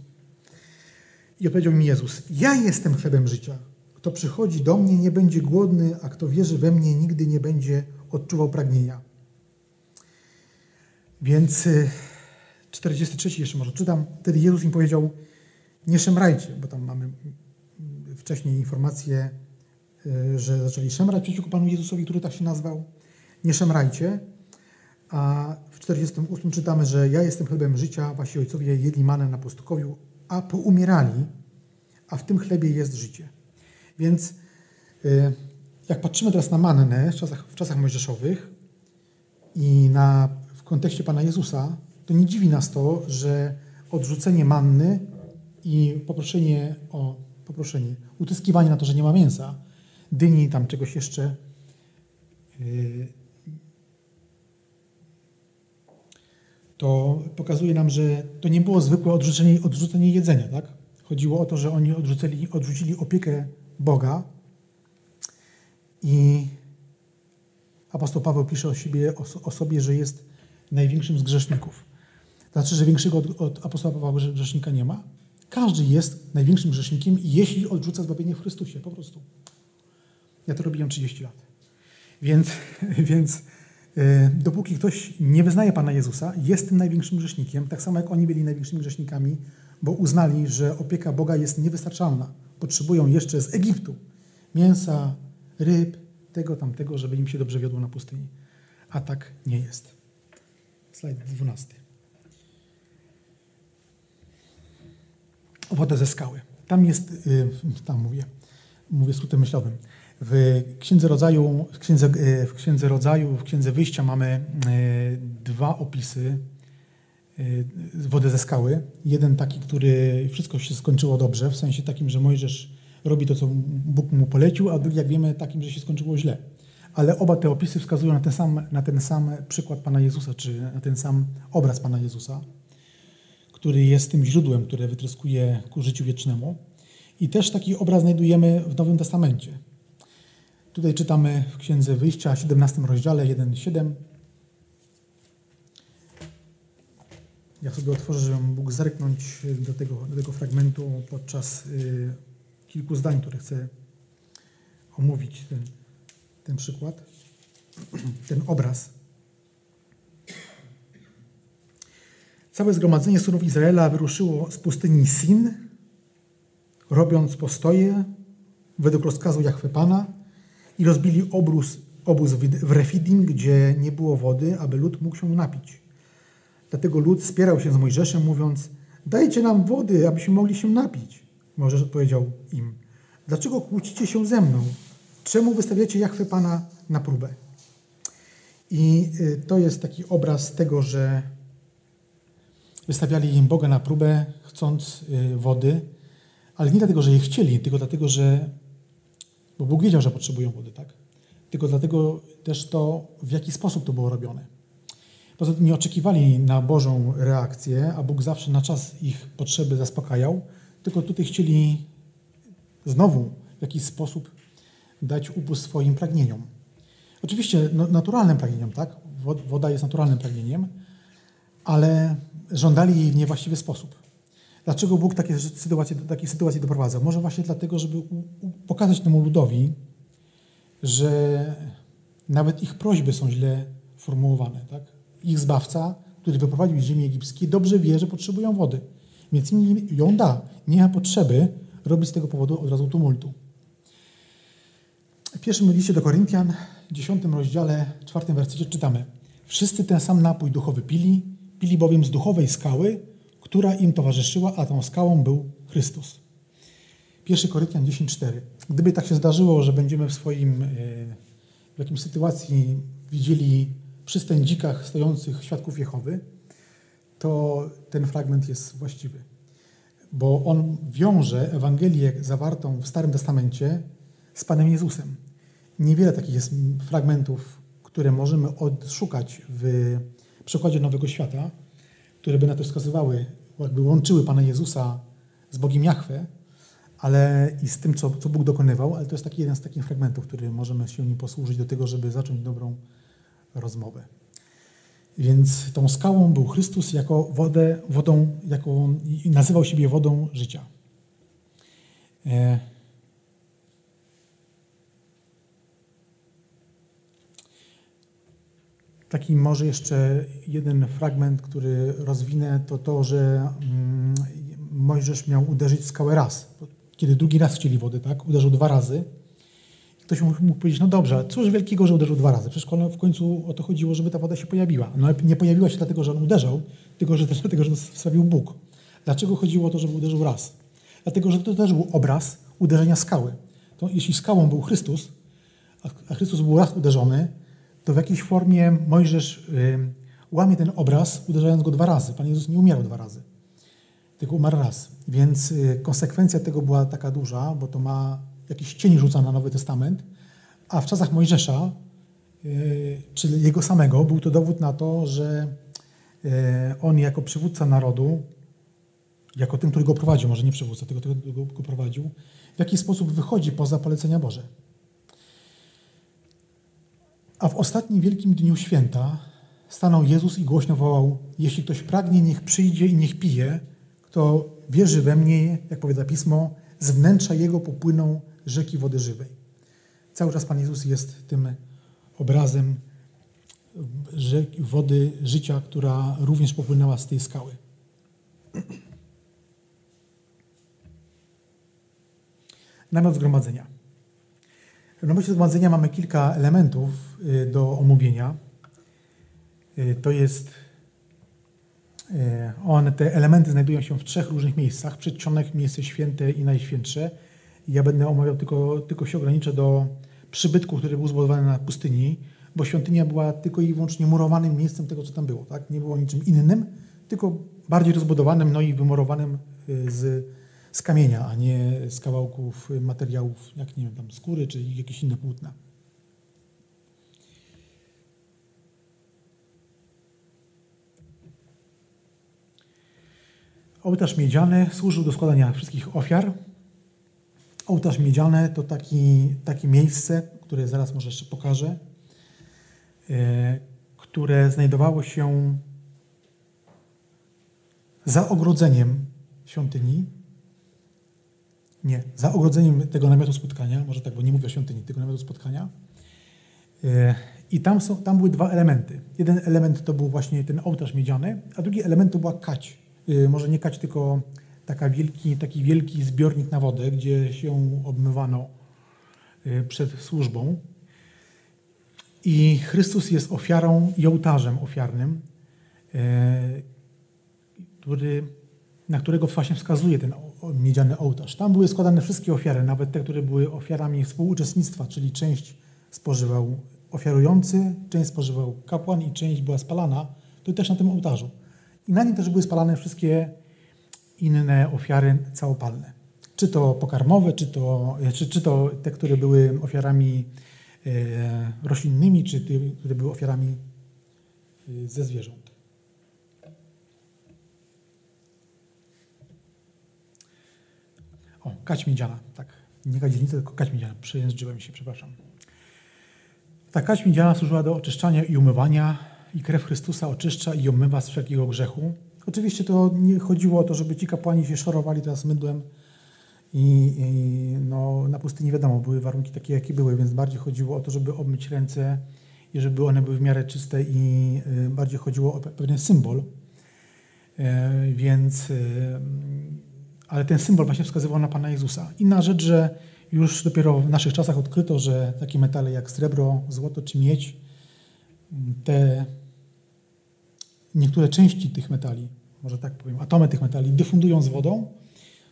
I odpowiedział mi Jezus, ja jestem chlebem życia. Kto przychodzi do mnie, nie będzie głodny, a kto wierzy we mnie, nigdy nie będzie odczuwał pragnienia. Więc 43 y, jeszcze może czytam. Wtedy Jezus im powiedział, nie szemrajcie, bo tam mamy wcześniej informację, y, że zaczęli szemrać przeciwko Panu Jezusowi, który tak się nazwał. Nie szemrajcie. A w 48 czytamy, że ja jestem chlebem życia, wasi ojcowie jedli manę na pustkowiu, a poumierali, a w tym chlebie jest życie. Więc y, jak patrzymy teraz na mannę w czasach, w czasach mojżeszowych i na, w kontekście Pana Jezusa, to nie dziwi nas to, że odrzucenie manny i poproszenie o poproszenie, utyskiwanie na to, że nie ma mięsa, dyni, tam czegoś jeszcze, to pokazuje nam, że to nie było zwykłe odrzucenie, odrzucenie jedzenia, tak? Chodziło o to, że oni odrzucili, odrzucili opiekę Boga i apostoł Paweł pisze o, siebie, o, o sobie, że jest największym z grzeszników. Znaczy, że większego od, od apostoła Pawła grzesznika nie ma? Każdy jest największym grzesznikiem, jeśli odrzuca zbawienie w Chrystusie, po prostu. Ja to robiłem 30 lat. Więc, *laughs* więc dopóki ktoś nie wyznaje Pana Jezusa, jest tym największym grzesznikiem, tak samo jak oni byli największymi grzesznikami, bo uznali, że opieka Boga jest niewystarczalna. Potrzebują jeszcze z Egiptu mięsa, ryb, tego, tamtego, żeby im się dobrze wiodło na pustyni. A tak nie jest. Slajd 12. Wodę ze skały. Tam jest, y, tam mówię, mówię skrótem myślowym. W Księdze Rodzaju, w Księdze, y, w Księdze Rodzaju, w Księdze Wyjścia mamy y, dwa opisy wody ze skały. Jeden taki, który wszystko się skończyło dobrze, w sensie takim, że Mojżesz robi to, co Bóg mu polecił, a drugi, jak wiemy, takim, że się skończyło źle. Ale oba te opisy wskazują na ten sam, na ten sam przykład Pana Jezusa, czy na ten sam obraz Pana Jezusa, który jest tym źródłem, które wytryskuje ku życiu wiecznemu. I też taki obraz znajdujemy w Nowym Testamencie. Tutaj czytamy w Księdze Wyjścia, 17 rozdziale 1-7. Ja sobie otworzę, żebym mógł zerknąć do tego, do tego fragmentu podczas y, kilku zdań, które chcę omówić ten, ten przykład, ten obraz. Całe zgromadzenie synów Izraela wyruszyło z pustyni Sin, robiąc postoje według rozkazu Jachwy Pana i rozbili obrus, obóz w Refidim, gdzie nie było wody, aby lud mógł się napić. Dlatego lud spierał się z Mojżeszem, mówiąc, dajcie nam wody, abyśmy mogli się napić. Możesz odpowiedział im, dlaczego kłócicie się ze mną? Czemu wystawiacie Jachwę Pana na próbę? I y, to jest taki obraz tego, że wystawiali im Boga na próbę, chcąc y, wody, ale nie dlatego, że je chcieli, tylko dlatego, że bo Bóg wiedział, że potrzebują wody, tak? Tylko dlatego też to, w jaki sposób to było robione. Poza tym nie oczekiwali na Bożą reakcję, a Bóg zawsze na czas ich potrzeby zaspokajał, tylko tutaj chcieli znowu w jakiś sposób dać upust swoim pragnieniom. Oczywiście no, naturalnym pragnieniom, tak? Woda jest naturalnym pragnieniem, ale żądali jej w niewłaściwy sposób. Dlaczego Bóg takie sytuacje, do takiej sytuacji doprowadza? Może właśnie dlatego, żeby pokazać temu ludowi, że nawet ich prośby są źle formułowane. Tak? Ich zbawca, który wyprowadził z ziemi egipskiej, dobrze wie, że potrzebują wody. Więc im ją da. Nie ma potrzeby robić z tego powodu od razu tumultu. W pierwszym liście do Koryntian, dziesiątym rozdziale, czwartym wersecie czytamy Wszyscy ten sam napój duchowy pili, pili bowiem z duchowej skały, która im towarzyszyła, a tą skałą był Chrystus. 1 Koryntian 10,4. Gdyby tak się zdarzyło, że będziemy w swoim, e, w jakimś sytuacji widzieli przystań dzikach stojących świadków Jehowy, to ten fragment jest właściwy. Bo on wiąże Ewangelię zawartą w Starym Testamencie z Panem Jezusem. Niewiele takich jest fragmentów, które możemy odszukać w przykładzie Nowego Świata, które by na to wskazywały, jakby łączyły Pana Jezusa z Bogiem Jahwe, ale i z tym, co, co Bóg dokonywał, ale to jest taki jeden z takich fragmentów, który możemy się nim posłużyć do tego, żeby zacząć dobrą rozmowę. Więc tą skałą był Chrystus jako wodę, wodą, jako nazywał siebie wodą życia. E... Taki może jeszcze jeden fragment, który rozwinę, to to, że mm, Mojżesz miał uderzyć w skałę raz. Kiedy drugi raz chcieli wody, tak? Uderzył dwa razy. Ktoś mógł powiedzieć, no dobrze, cóż wielkiego, że uderzył dwa razy. Przecież w końcu o to chodziło, żeby ta woda się pojawiła. No nie pojawiła się dlatego, że on uderzał, tylko że też *laughs* dlatego, że to Bóg. Dlaczego chodziło o to, żeby uderzył raz? Dlatego, że to też był obraz uderzenia skały. To jeśli skałą był Chrystus, a Chrystus był raz uderzony, to w jakiejś formie Mojżesz y, łamie ten obraz, uderzając go dwa razy. Pan Jezus nie umierał dwa razy, tylko umarł raz. Więc y, konsekwencja tego była taka duża, bo to ma jakiś cień rzuca na Nowy Testament, a w czasach Mojżesza, y, czyli jego samego, był to dowód na to, że on jako przywódca narodu, jako ten, który go prowadził, może nie przywódca, tylko tego, który go prowadził, w jaki sposób wychodzi poza polecenia Boże. A w ostatnim wielkim dniu święta stanął Jezus i głośno wołał: Jeśli ktoś pragnie, niech przyjdzie i niech pije. Kto wierzy we mnie, jak powiada pismo, z wnętrza jego popłyną rzeki wody żywej. Cały czas Pan Jezus jest tym obrazem rzeki, wody życia, która również popłynęła z tej skały. Namiot zgromadzenia. Namiocie zgromadzenia mamy kilka elementów y, do omówienia. Y, to jest, y, one, te elementy znajdują się w trzech różnych miejscach. Przedsionek, miejsce święte i najświętsze. Ja będę omawiał tylko, tylko się ograniczę do przybytku, który był zbudowany na pustyni, bo świątynia była tylko i wyłącznie murowanym miejscem tego, co tam było. Tak? Nie było niczym innym, tylko bardziej rozbudowanym, no i wymurowanym z z kamienia, a nie z kawałków materiałów, jak nie wiem, tam skóry czy jakieś inne płótna. Ołtarz miedziany służył do składania wszystkich ofiar. Ołtarz miedziany to taki, takie miejsce, które zaraz może jeszcze pokażę, e, które znajdowało się za ogrodzeniem świątyni. Nie, za ogrodzeniem tego namiotu spotkania, może tak, bo nie mówię o świątyni, tego namiotu spotkania. E, I tam, są, tam były dwa elementy. Jeden element to był właśnie ten ołtarz miedziany, a drugi element to była kać. E, może nie kać, tylko taka wielki, taki wielki zbiornik na wodę, gdzie się obmywano e, przed służbą. I Chrystus jest ofiarą i ołtarzem ofiarnym, który, na którego właśnie wskazuje ten miedziany ołtarz. Tam były składane wszystkie ofiary, nawet te, które były ofiarami współuczestnictwa, czyli część spożywał ofiarujący, część spożywał kapłan i część była spalana, to też na tym ołtarzu. I na nim też były spalane wszystkie inne ofiary całopalne. Czy to pokarmowe, czy to, czy, czy to te, które były ofiarami e, roślinnymi, czy te, które były ofiarami e, ze zwierząt. O, kać miedziana, tak. Nie kadzielnica, tylko kać miedziana. Przejęzyczyłem się, przepraszam. Ta kać miedziana służyła do oczyszczania i umywania i krew Chrystusa oczyszcza i omywa z wszelkiego grzechu. Oczywiście to nie chodziło o to, żeby ci kapłani się szorowali teraz mydłem i, i no, na pustyni wiadomo, były warunki takie, jakie były, więc bardziej chodziło o to, żeby obmyć ręce i żeby one były w miarę czyste i y, bardziej chodziło o pewien symbol. E, więc y, ale ten symbol właśnie wskazywał na Pana Jezusa. Inna rzecz, że już dopiero w naszych czasach odkryto, że takie metale jak srebro, złoto czy miedź, te niektóre części tych metali, może tak powiem, atomy tych metali dyfundują z wodą,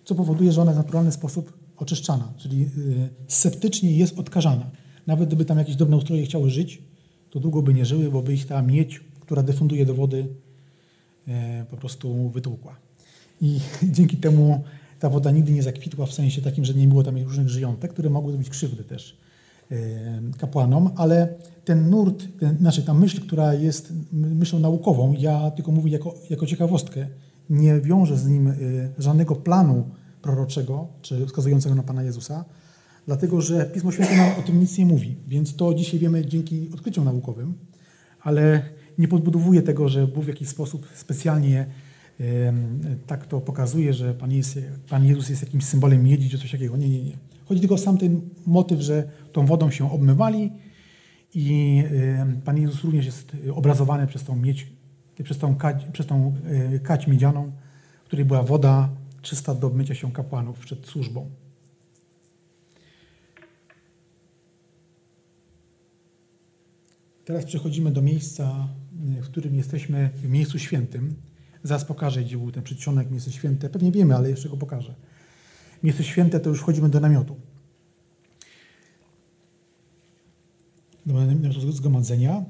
co powoduje, że ona w naturalny sposób oczyszczana, czyli y, sceptycznie jest odkażana. Nawet gdyby tam jakieś drobne ustroje chciały żyć, to długo by nie żyły, bo by ich ta miedź, która dyfunduje do wody, e, po prostu wytłukła. I *laughs* dzięki temu ta woda nigdy nie zakwitła w sensie takim, że nie było tam różnych żyjątek, które mogły zrobić krzywdy też kapłanom, ale ten nurt, ten, znaczy ta myśl, która jest myślą naukową, ja tylko mówię jako, jako ciekawostkę, nie wiąże z nim e, żadnego planu proroczego, czy wskazującego na Pana Jezusa, dlatego że Pismo Święte nam o tym nic nie mówi, więc to dzisiaj wiemy dzięki odkryciom naukowym, ale nie podbudowuje tego, że Bóg w jakiś sposób specjalnie tak to pokazuje, że Pan, jest, Pan Jezus jest jakimś symbolem miedzi czy coś takiego. Nie, nie, nie. Chodzi tylko o sam ten motyw, że tą wodą się obmywali I Pan Jezus również jest obrazowany przez tą miedź, przez tą, kać, przez tą kać miedzianą, w której była woda czysta do mycia się kapłanów przed służbą. Teraz przechodzimy do miejsca, w którym jesteśmy w miejscu świętym. Zaraz pokażę, gdzie był ten przedsionek, miejsce święte. Pewnie wiemy, ale jeszcze go pokażę. Miejsce święte to już wchodzimy do namiotu. Do namiotu zgromadzenia.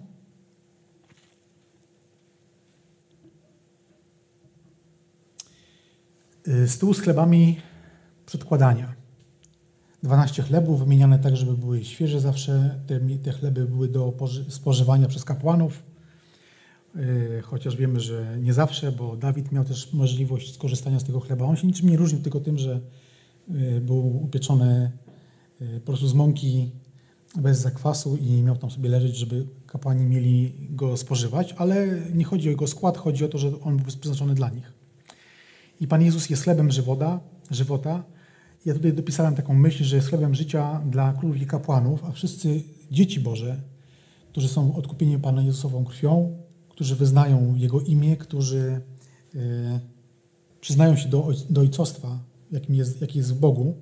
Stół z chlebami przedkładania. 12 chlebów wymieniane tak, żeby były świeże zawsze. Te, te chleby były do spożywania przez kapłanów. E, chociaż wiemy, że nie zawsze, bo Dawid miał też możliwość skorzystania z tego chleba. On się niczym nie różnił, tylko tym, że e, był upieczony e, po prostu z mąki bez zakwasu i miał tam sobie leżeć, żeby kapłani mieli go spożywać, ale nie chodzi o jego skład, chodzi o to, że on był przeznaczony dla nich. I Pan Jezus jest chlebem żywota, żywota. Ja tutaj dopisałem taką myśl, że jest chlebem życia dla królów i kapłanów, a wszyscy dzieci Boże, którzy są odkupieni Pana Jezusową krwią, którzy wyznają Jego imię, którzy e, przyznają się do, do ojcostwa, jakim jest, jaki jest w Bogu,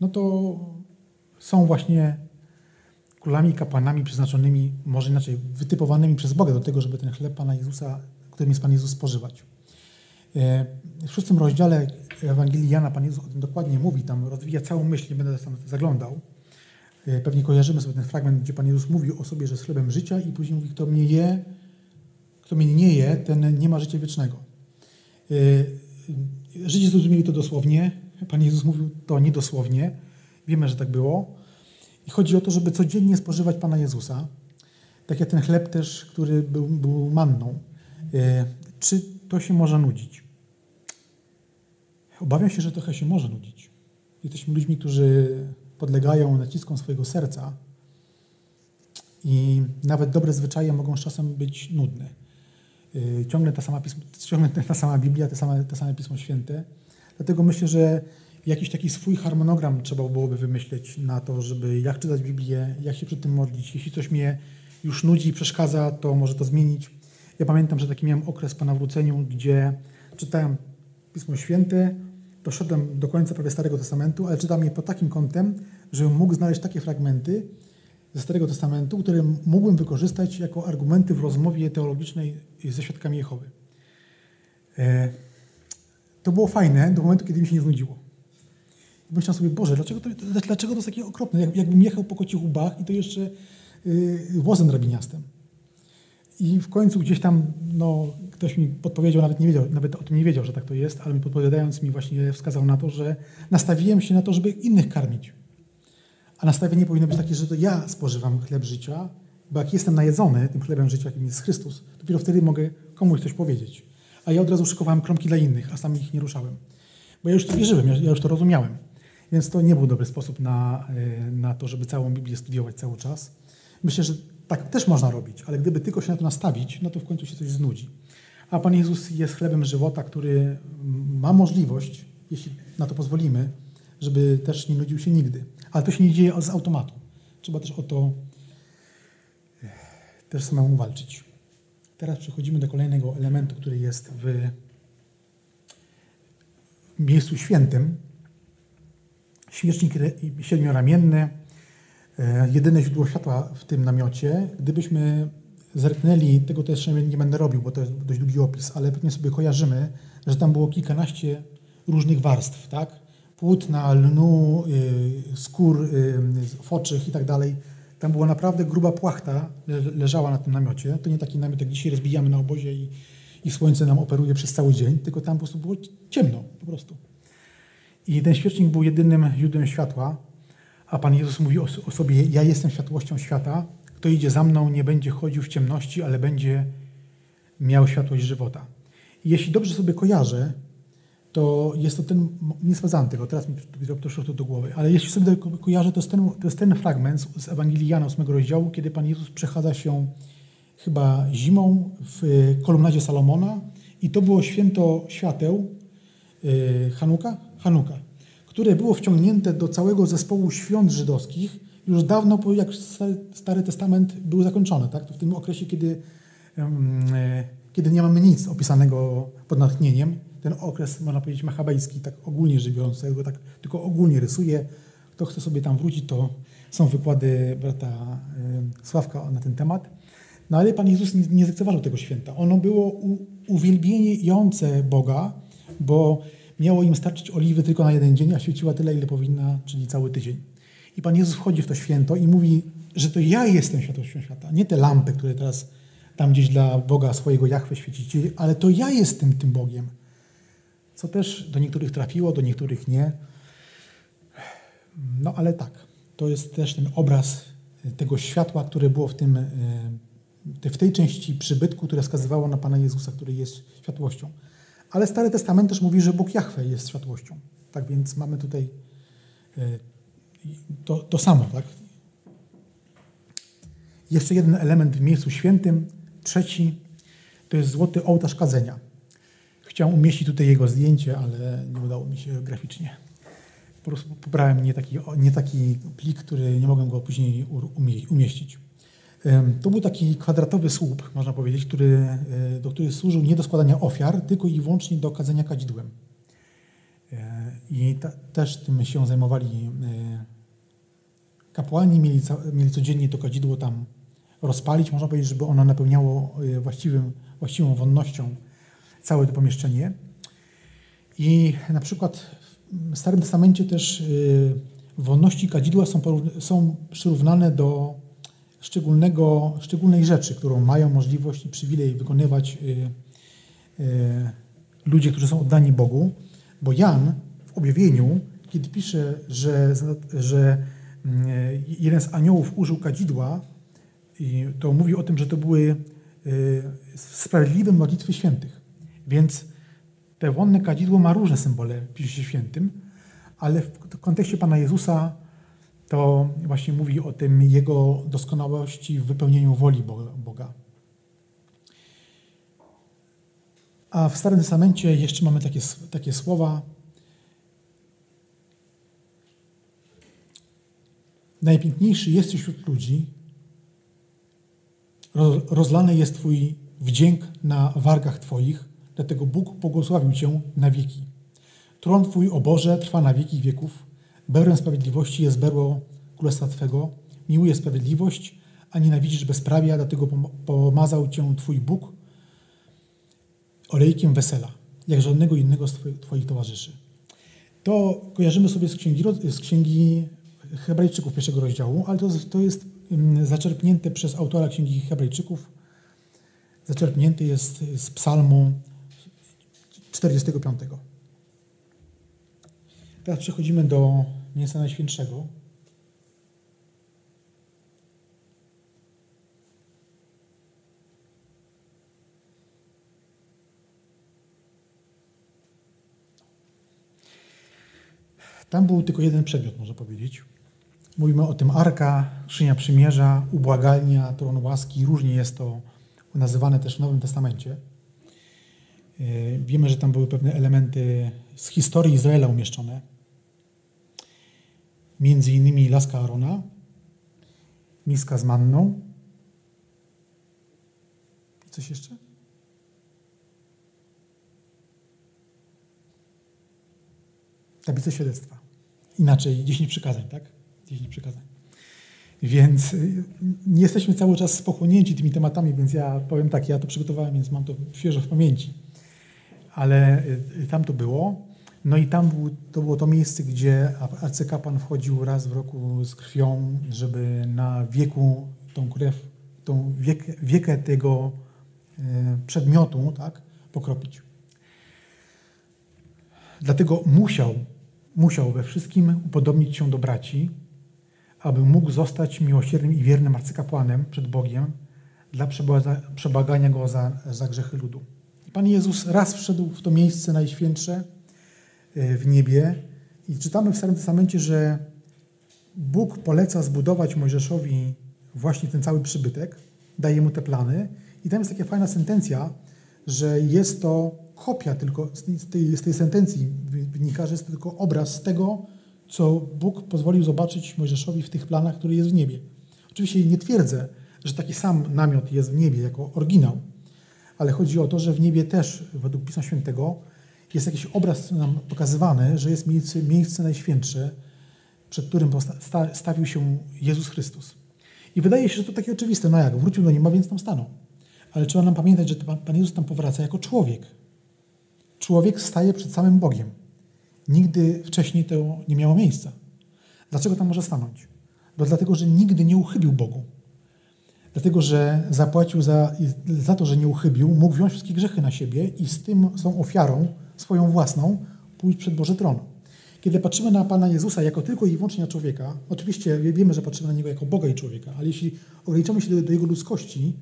no to są właśnie królami i kapłanami przeznaczonymi, może inaczej, wytypowanymi przez Boga do tego, żeby ten chleb Pana Jezusa, którym jest Pan Jezus, spożywać. E, w szóstym rozdziale Ewangelii Jana Pan Jezus o tym dokładnie mówi, tam rozwija całą myśl, nie będę tam zaglądał. E, pewnie kojarzymy sobie ten fragment, gdzie Pan Jezus mówi o sobie, że jest chlebem życia i później mówi, kto mnie je, kto mnie nie je, ten nie ma życia wiecznego. E, Żydzi zrozumieli to dosłownie, Pan Jezus mówił to niedosłownie, wiemy, że tak było. I chodzi o to, żeby codziennie spożywać Pana Jezusa, tak jak ten chleb też, który był, był manną. Czy to się może nudzić? Obawiam się, że trochę się może nudzić. Jesteśmy ludźmi, którzy podlegają naciskom swojego serca i nawet dobre zwyczaje mogą z czasem być nudne. Y, ciągle ta sama, pismo, *laughs* ciągle ta sama Biblia, te same, te same Pismo Święte. Dlatego myślę, że jakiś taki swój harmonogram trzeba byłoby wymyśleć na to, żeby jak czytać Biblię, jak się przy tym modlić. Jeśli coś mnie już nudzi i przeszkadza, to może to zmienić. Ja pamiętam, że taki miałem okres po nawróceniu, gdzie czytałem Pismo Święte, doszedłem do końca prawie Starego Testamentu, ale czytam je pod takim kątem, żebym mógł znaleźć takie fragmenty ze Starego Testamentu, które mógłbym wykorzystać jako argumenty w rozmowie teologicznej ze świadkami Jehowy. E, to było fajne do momentu, kiedy mi się nie znudziło. Myślałem sobie, Boże, dlaczego to, dlaczego to jest takie okropne? Jak, jakbym jechał po kocich łbach i to jeszcze yy, wozem drabiniastym. I w końcu gdzieś tam no, ktoś mi podpowiedział, nawet nie wiedział, nawet o tym nie wiedział, że tak to jest, ale mi podpowiadając mi właśnie wskazał na to, że nastawiłem się na to, żeby innych karmić. A nastawienie powinno być takie, że to ja spożywam chleb życia, bo jak jestem najedzony tym chlebem życia, jakim jest Chrystus, dopiero wtedy mogę komuś coś powiedzieć. A ja od razu szykowałem kromki dla innych, a sam ich nie ruszałem. Bo ja już to wierzyłem, ja już to rozumiałem. Więc to nie był dobry sposób na, e, na to, żeby całą Biblię studiować cały czas. Myślę, że tak też można robić, ale gdyby tylko się na to nastawić, no to w końcu się coś znudzi. A Pan Jezus jest chlebem żywota, który ma możliwość, jeśli na to pozwolimy, żeby też nie nudził się nigdy. Ale to się nie dzieje z automatu. Trzeba też o to też samemu walczyć. Teraz przechodzimy do kolejnego elementu, który jest w miejscu świętym. Świecznik siedmioramienny, E, jedyne źródło światła w tym namiocie. Gdybyśmy zerknęli, tego też nie będę robił, bo to jest dość długi opis, ale pewnie sobie kojarzymy, że tam było kilkanaście różnych warstw, tak? Płótna, lnu, y, skór, y, foczych i tak dalej. Tam była naprawdę gruba płachta, leżała na tym namiocie. To nie taki namiot, jak dzisiaj rozbijamy na obozie i, i słońce nam operuje przez cały dzień, tylko tam po prostu było ciemno, po prostu. I ten świecznik był jedynym źródłem światła. A Pan Jezus mówi o, o sobie: Ja jestem światłością świata. Kto idzie za mną, nie będzie chodził w ciemności, ale będzie miał światłość żywota. I jeśli dobrze sobie kojarzę, to jest to ten, nie sprawdzałem tego, teraz mi to to do głowy, ale jeśli sobie kojarzę, to jest ten, to jest ten fragment z Ewangelii Jana 8 rozdziału, kiedy Pan Jezus przechadza się chyba zimą w kolumnadzie Salomona i to było święto świateł y, Hanuka? Hanuka które było wciągnięte do całego zespołu świąt żydowskich już dawno, jak Stary Testament był zakończony, tak? W tym okresie, kiedy, e, kiedy nie mamy nic opisanego pod natchnieniem, ten okres, można powiedzieć, machabejski, tak ogólnie rzecz biorąc, ja go tak tylko ogólnie rysuję. Kto chce sobie tam wrócić, to są wykłady brata Sławka na ten temat. No ale Pan Jezus nie, zlekceważył tego święta. Ono było u, uwielbiające Boga, bo miało im starczyć oliwy tylko na jeden dzień, a świeciła tyle, ile powinna, czyli cały tydzień. I Pan Jezus wchodzi w to święto i mówi, że to ja jestem światłością świata, nie te lampy, które teraz tam gdzieś dla Boga swojego Jachwy świecicie, ale to ja jestem tym Bogiem. Co też do niektórych trafiło, do niektórych nie. No ale tak, to jest też ten obraz tego światła, które było w, tym, e, w tej części przybytku, które wskazywało na Pana Jezusa, który jest światłością. Ale Stary Testament też mówi, że Bóg Jahwe jest światłością. Tak więc mamy tutaj e, to, to samo. Tak? Jeszcze jeden element w miejscu świętym, trzeci, to jest złoty ołtarz kadzenia. Chciałem umieścić tutaj jego zdjęcie, ale nie udało mi się graficznie. Po prostu pobrałem nie taki, nie taki plik, który nie mogłem go później umieścić. To był taki kwadratowy słup, można powiedzieć, który, e, do który służył nie do składania ofiar, tylko i wyłącznie do kadzenia kadzidłem. E, I ta, też tym się zajmowali e, kapłani, mieli, mieli codziennie to kadzidło tam rozpalić, można powiedzieć, żeby ono napełniało właściwym, właściwą wonnością całe to pomieszczenie. I na przykład w Starym Testamencie też wonności kadzidła są, są przyrównane do szczególnego, szczególnej rzeczy, którą mają możliwość i przywilej wykonywać y, y, ludzie, którzy są oddani Bogu, bo Jan w objawieniu, kiedy pisze, że, że y, jeden z aniołów użył kadzidła, to mówi o tym, że to były sprawiedliwe modlitwy świętych. Więc te wonne kadzidło ma różne symbole w Piśmie Świętym, ale w kontekście Pana Jezusa to właśnie mówi o tym Jego doskonałości w wypełnieniu woli Boga. A w Starym Testamencie jeszcze mamy takie, takie słowa. Najpiękniejszy jesteś wśród ludzi, rozlany jest Twój wdzięk na wargach Twoich, dlatego Bóg błogosławił Cię na wieki. Tron Twój, o Boże, trwa na wieki wieków. Berłem sprawiedliwości jest berło królestwa Twego. Miłuje sprawiedliwość, a nienawidzisz bezprawia, dlatego pomazał Cię Twój Bóg olejkiem wesela, jak żadnego innego z Twoich towarzyszy. To kojarzymy sobie z księgi, z księgi Hebrajczyków pierwszego rozdziału, ale to, to jest mm, zaczerpnięte przez autora księgi Hebrajczyków. Zaczerpnięte jest z psalmu 45. Teraz przechodzimy do miejsca Najświętszego. Tam był tylko jeden przedmiot, można powiedzieć. Mówimy o tym arka, skrzynia przymierza, ubłagalnia, tron łaski. Różnie jest to nazywane też w Nowym Testamencie. E, wiemy, że tam były pewne elementy z historii Izraela umieszczone. Między innymi laska Arona, miska z manną. I coś jeszcze? Tablica świadectwa. Inaczej, 10 przykazań, tak? 10 przykazań. Więc y, nie jesteśmy cały czas pochłonięci tymi tematami, więc ja powiem tak, ja to przygotowałem, więc mam to świeżo w pamięci. Ale y, tam to było. No i tam był, to było to miejsce, gdzie arcykapłan wchodził raz w roku z krwią, żeby na wieku tą krew, tą wiek, wiekę tego y, przedmiotu tak, pokropić. Dlatego musiał musiał we wszystkim upodobnić się do braci, aby mógł zostać miłosiernym i wiernym arcykapłanem przed Bogiem dla przebagania go za, za grzechy ludu. Pan Jezus raz wszedł w to miejsce najświętsze e, w niebie i czytamy w Starym Testamencie, że Bóg poleca zbudować Mojżeszowi właśnie ten cały przybytek, daje mu te plany i tam jest taka fajna sentencja, że jest to kopia tylko z tej, z tej sentencji wynika, że jest to tylko obraz tego, co Bóg pozwolił zobaczyć Mojżeszowi w tych planach, który jest w niebie. Oczywiście nie twierdzę, że taki sam namiot jest w niebie jako oryginał, ale chodzi o to, że w niebie też, według Pisma Świętego, jest jakiś obraz nam pokazywany, że jest miejsce, miejsce najświętsze, przed którym stawił się Jezus Chrystus. I wydaje się, że to takie oczywiste. No jak, wrócił do nieba, więc tam stanął. Ale trzeba nam pamiętać, że Pan Jezus tam powraca jako człowiek. Człowiek staje przed samym Bogiem. Nigdy wcześniej to nie miało miejsca. Dlaczego tam może stanąć? Bo dlatego, że nigdy nie uchybił Bogu. Dlatego, że zapłacił za, za to, że nie uchybił, mógł wziąć wszystkie grzechy na siebie i z tym, z tą ofiarą, swoją własną, pójść przed Boży Tron. Kiedy patrzymy na Pana Jezusa jako tylko i wyłącznie na człowieka, oczywiście wiemy, że patrzymy na Niego jako Boga i człowieka, ale jeśli ograniczamy się do, do Jego ludzkości,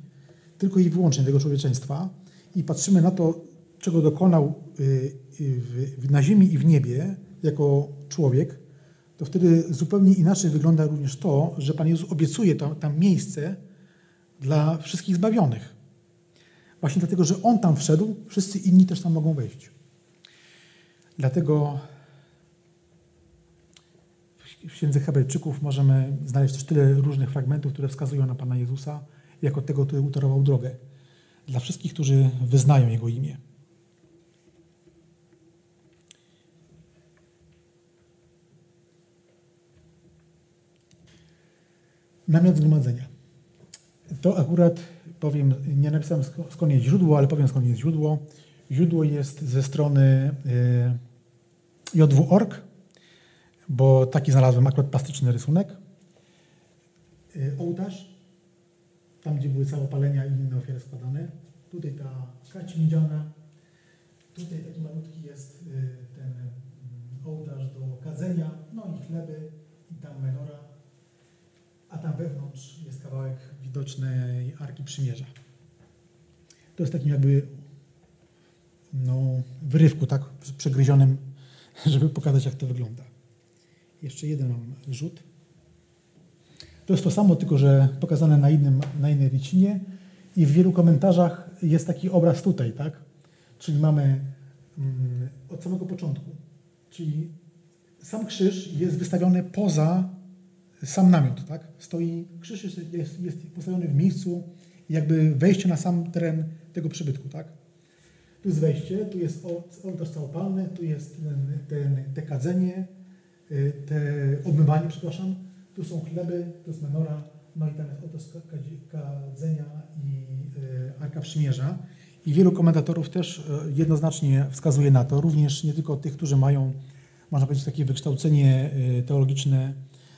tylko i wyłącznie do Jego człowieczeństwa i patrzymy na to, czego dokonał y, y, na ziemi i w niebie jako człowiek, to wtedy zupełnie inaczej wygląda również to, że Pan Jezus obiecuje tam, tam miejsce dla wszystkich zbawionych. Właśnie dlatego, że On tam wszedł, wszyscy inni też tam mogą wejść. Dlatego w księdze Hebrajczyków możemy znaleźć też tyle różnych fragmentów, które wskazują na Pana Jezusa jako tego, który utorował drogę dla wszystkich, którzy wyznają Jego imię. Namiot zgromadzenia. To akurat powiem, nie napisałem skąd jest źródło, ale powiem skąd jest źródło. Źródło jest ze strony y, JW.org, bo taki znalazłem akurat plastyczny rysunek. Y, ołtarz, tam gdzie były całopalenia i inne ofiary składane. Tutaj ta kać miedziana. Tutaj taki malutki jest y, ten mm, ołtarz do kadzenia, no i chleby i tam menora. A tam wewnątrz jest kawałek widocznej Arki Przymierza. To jest takim jakby no, wyrywku, tak, przegryzionym, *laughs* żeby pokazać, jak to wygląda. Jeszcze jeden mam rzut. To jest to samo, tylko że pokazane na, innym, na innej rycinie i w wielu komentarzach jest taki obraz tutaj, tak? Czyli mamy mm, od samego początku. Czyli sam krzyż jest wystawiony poza sam namiot, tak? Stoi, krzyż jest, jest, jest postawiony w miejscu jakby wejście na sam teren tego przybytku, tak? Tu jest wejście, tu jest ołtarz całopalny, tu jest ten, ten, te kadzenie, y, te obmywanie, przepraszam, tu są chleby, tu jest menora, no i tam jest ołtarz kadzenia i y, Arka Przymierza. I wielu komentatorów też y, jednoznacznie wskazuje na to, również nie tylko tych, którzy mają, można powiedzieć, takie wykształcenie teologiczne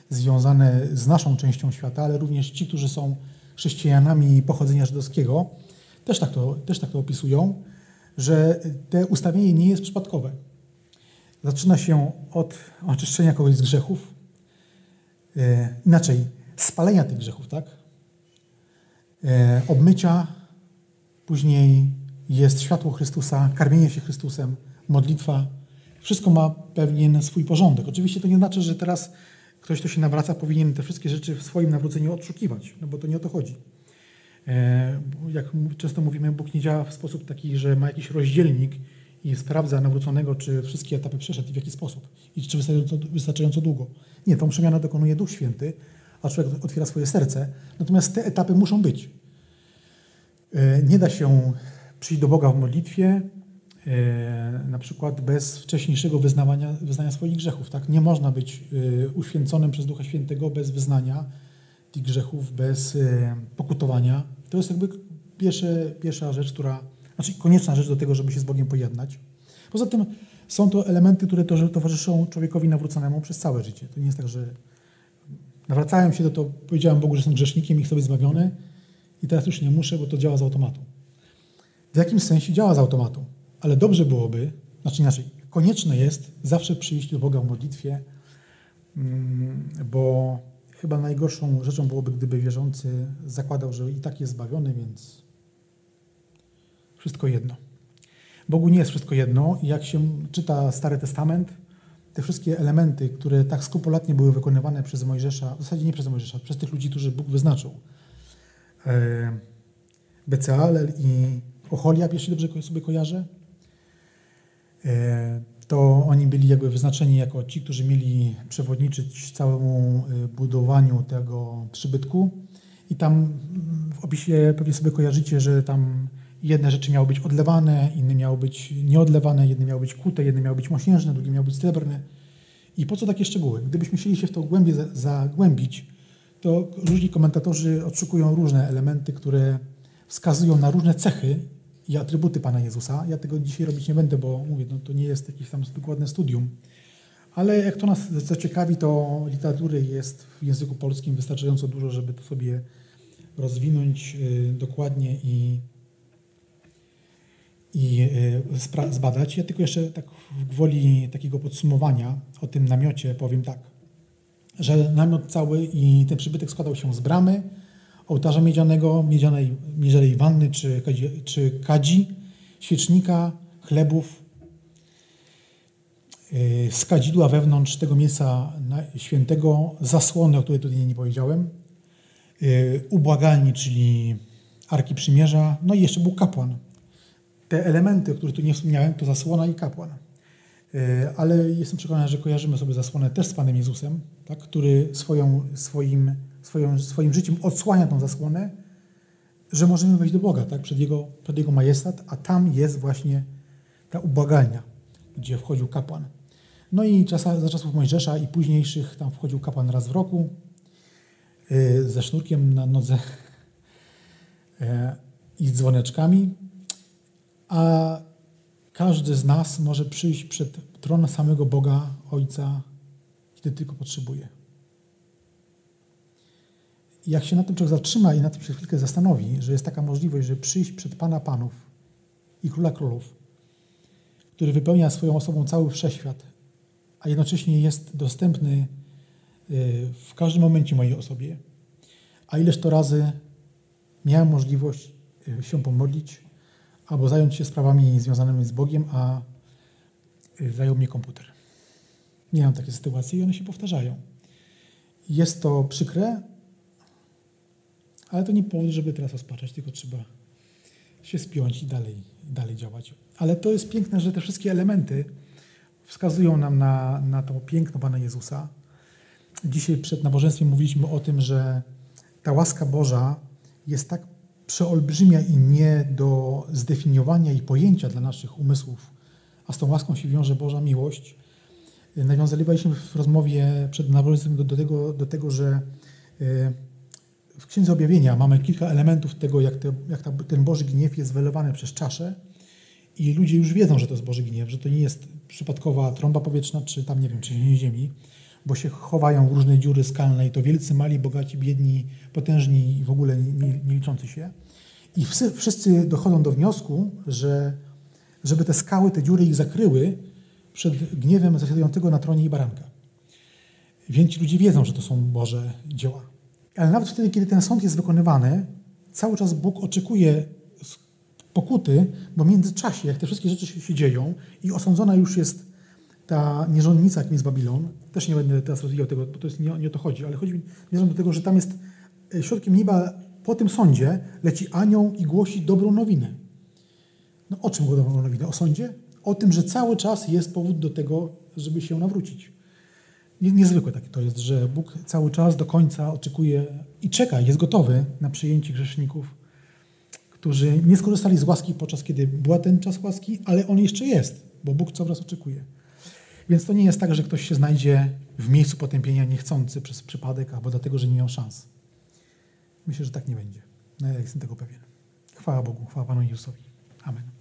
związane z naszą częścią świata, ale również ci, którzy są chrześcijanami pochodzenia żydowskiego, też tak to, też tak to opisują, że te ustawienie nie jest przypadkowe. Zaczyna się od oczyszczenia kogoś z grzechów, e, inaczej, spalenia tych grzechów, tak? E, obmycia, później jest światło Chrystusa, karmienie się Chrystusem, modlitwa. Wszystko ma pewien swój porządek. Oczywiście to nie znaczy, że teraz ktoś, kto się nawraca, powinien te wszystkie rzeczy w swoim nawróceniu odszukiwać, no bo to nie o to chodzi. E, jak często mówimy, Bóg nie działa w sposób taki, że ma jakiś rozdzielnik i sprawdza nawróconego, czy wszystkie etapy przeszedł i w jaki sposób i czy wystarczająco, wystarczająco długo. Nie, tą przemianę dokonuje Duch Święty, a człowiek otwiera swoje serce. Natomiast te etapy muszą być. E, nie da się przyjść do Boga w modlitwie, na przykład bez wcześniejszego wyznawania, wyznania swoich grzechów. Tak? Nie można być e, uświęconym przez Ducha Świętego bez wyznania tych grzechów, bez e, pokutowania. To jest jakby pierwsze, pierwsza rzecz, która, znaczy konieczna rzecz do tego, żeby się z Bogiem pojednać. Poza tym są to elementy, które towarzyszą człowiekowi nawróconemu przez całe życie. To nie jest tak, że nawracałem się, to, to powiedziałem Bogu, że jestem grzesznikiem i chcę być zbawiony i teraz już nie muszę, bo to działa z automatu. W jakimś sensie działa z automatu ale dobrze byłoby, znaczy inaczej, konieczne jest zawsze przyjść do Boga w modlitwie, mm, bo chyba najgorszą rzeczą byłoby, gdyby wierzący zakładał, że i tak jest zbawiony, więc wszystko jedno. Bogu nie jest wszystko jedno i jak się czyta Stary Testament, te wszystkie elementy, które tak skrupulatnie były wykonywane przez Mojżesza, w zasadzie nie przez Mojżesza, przez tych ludzi, którzy Bóg wyznaczył, e, Becealel i Ocholiab, jeśli dobrze sobie kojarzę, to oni byli jakby wyznaczeni jako ci, którzy mieli przewodniczyć całemu y, budowaniu tego przybytku. I tam w opisie pewnie sobie kojarzycie, że tam jedne rzeczy miały być odlewane, inne miały być nieodlewane, jedne miały być kute, jedne miały być mosiężne, drugie miały być srebrne. I po co takie szczegóły? Gdybyśmy chcieli się w to głębiej zagłębić, to różni komentatorzy odszukują różne elementy, które wskazują na różne cechy i atrybuty Pana Jezusa. Ja tego dzisiaj robić nie będę, bo mówię, no, to nie jest jakieś tam dokładne studium. Ale jak to nas zaciekawi, to literatury jest w języku polskim wystarczająco dużo, żeby to sobie rozwinąć y, dokładnie i, i y, zbadać. Ja tylko jeszcze tak w gwoli takiego podsumowania o tym namiocie powiem tak, że namiot cały i ten przybytek składał się z bramy, ołtarza miedzianego, miedzianej, miedzianej wanny czy, czy kadzi, świecznika, chlebów, skadzidła wewnątrz tego miejsca świętego, zasłony, o której tutaj nie powiedziałem, yy, ubłagalni, czyli Arki Przymierza, no i jeszcze był kapłan. Te elementy, o których tu nie wspomniałem, to zasłona i kapłan. Yy, ale jestem przekonany, że kojarzymy sobie zasłonę też z Panem Jezusem, tak, który swoją, swoim swoim życiem odsłania tą zasłonę, że możemy wejść do Boga, tak, przed Jego, przed Jego majestat, a tam jest właśnie ta ubłagalnia, gdzie wchodził kapłan. No i czasa, za czasów Mojżesza i późniejszych tam wchodził kapłan raz w roku yy, ze sznurkiem na nodze yy, i dzwoneczkami, a każdy z nas może przyjść przed tron samego Boga, Ojca, kiedy tylko potrzebuje jak się na tym człowiek zatrzyma i na tym się chwilkę zastanowi, że jest taka możliwość, że przyjść przed Pana Panów i Króla Królów, który wypełnia swoją osobą cały wszechświat, a jednocześnie jest dostępny y, w każdym momencie mojej osobie, a ileż to razy miałem możliwość y, się pomodlić albo zająć się sprawami związanymi z Bogiem, a y, zajął mnie komputer. Miałem takie sytuacje i one się powtarzają. Jest to przykre, ale to nie powód, żeby teraz rozpaczać, tylko trzeba się spiąć i dalej, dalej działać. Ale to jest piękne, że te wszystkie elementy wskazują nam na, na to piękno Pana Jezusa. Dzisiaj przed nabożeństwem mówiliśmy o tym, że ta łaska Boża jest tak przeolbrzymia i nie do zdefiniowania i pojęcia dla naszych umysłów, a z tą łaską się wiąże Boża miłość. Nawiązaliśmy w rozmowie przed nabożeństwem do, do, tego, do tego, że y, w Księdze Objawienia mamy kilka elementów tego, jak, te, jak ta, ten Boży gniew jest wylewany przez czaszę i ludzie już wiedzą, że to jest Boży gniew, że to nie jest przypadkowa trąba powietrzna, czy tam, nie wiem, czy nie ziemi, bo się chowają w różne dziury skalne i to wielcy, mali, bogaci, biedni, potężni i w ogóle nie, nie liczący się. I wszyscy dochodzą do wniosku, że żeby te skały, te dziury ich zakryły przed gniewem zasiadającego na tronie i baranka. Więc ludzie wiedzą, że to są Boże dzieła. Ale nawet wtedy, kiedy ten sąd jest wykonywany, cały czas Bóg oczekuje pokuty, bo w międzyczasie, jak te wszystkie rzeczy się, się dzieją i osądzona już jest ta nierządnica, jakim jest Babilon, też nie będę teraz rozwijał tego, bo to jest, nie, nie o to chodzi, ale chodzi mi do tego, że tam jest e, środkiem nieba po tym sądzie leci anioł i głosi dobrą nowinę. No o czym dobrą nowinę? O sądzie? O tym, że cały czas jest powód do tego, żeby się nawrócić niezwykłe takie to jest, że Bóg cały czas do końca oczekuje i czeka, jest gotowy na przyjęcie grzeszników, którzy nie skorzystali z łaski podczas kiedy była ten czas łaski, ale on jeszcze jest, bo Bóg cały czas oczekuje. Więc to nie jest tak, że ktoś się znajdzie w miejscu potępienia niechcący przez przypadek albo dlatego, że nie miał szans. Myślę, że tak nie będzie. No, ja jestem tego pewien. Chwała Bogu, chwała Panu Jezusowi. Amen.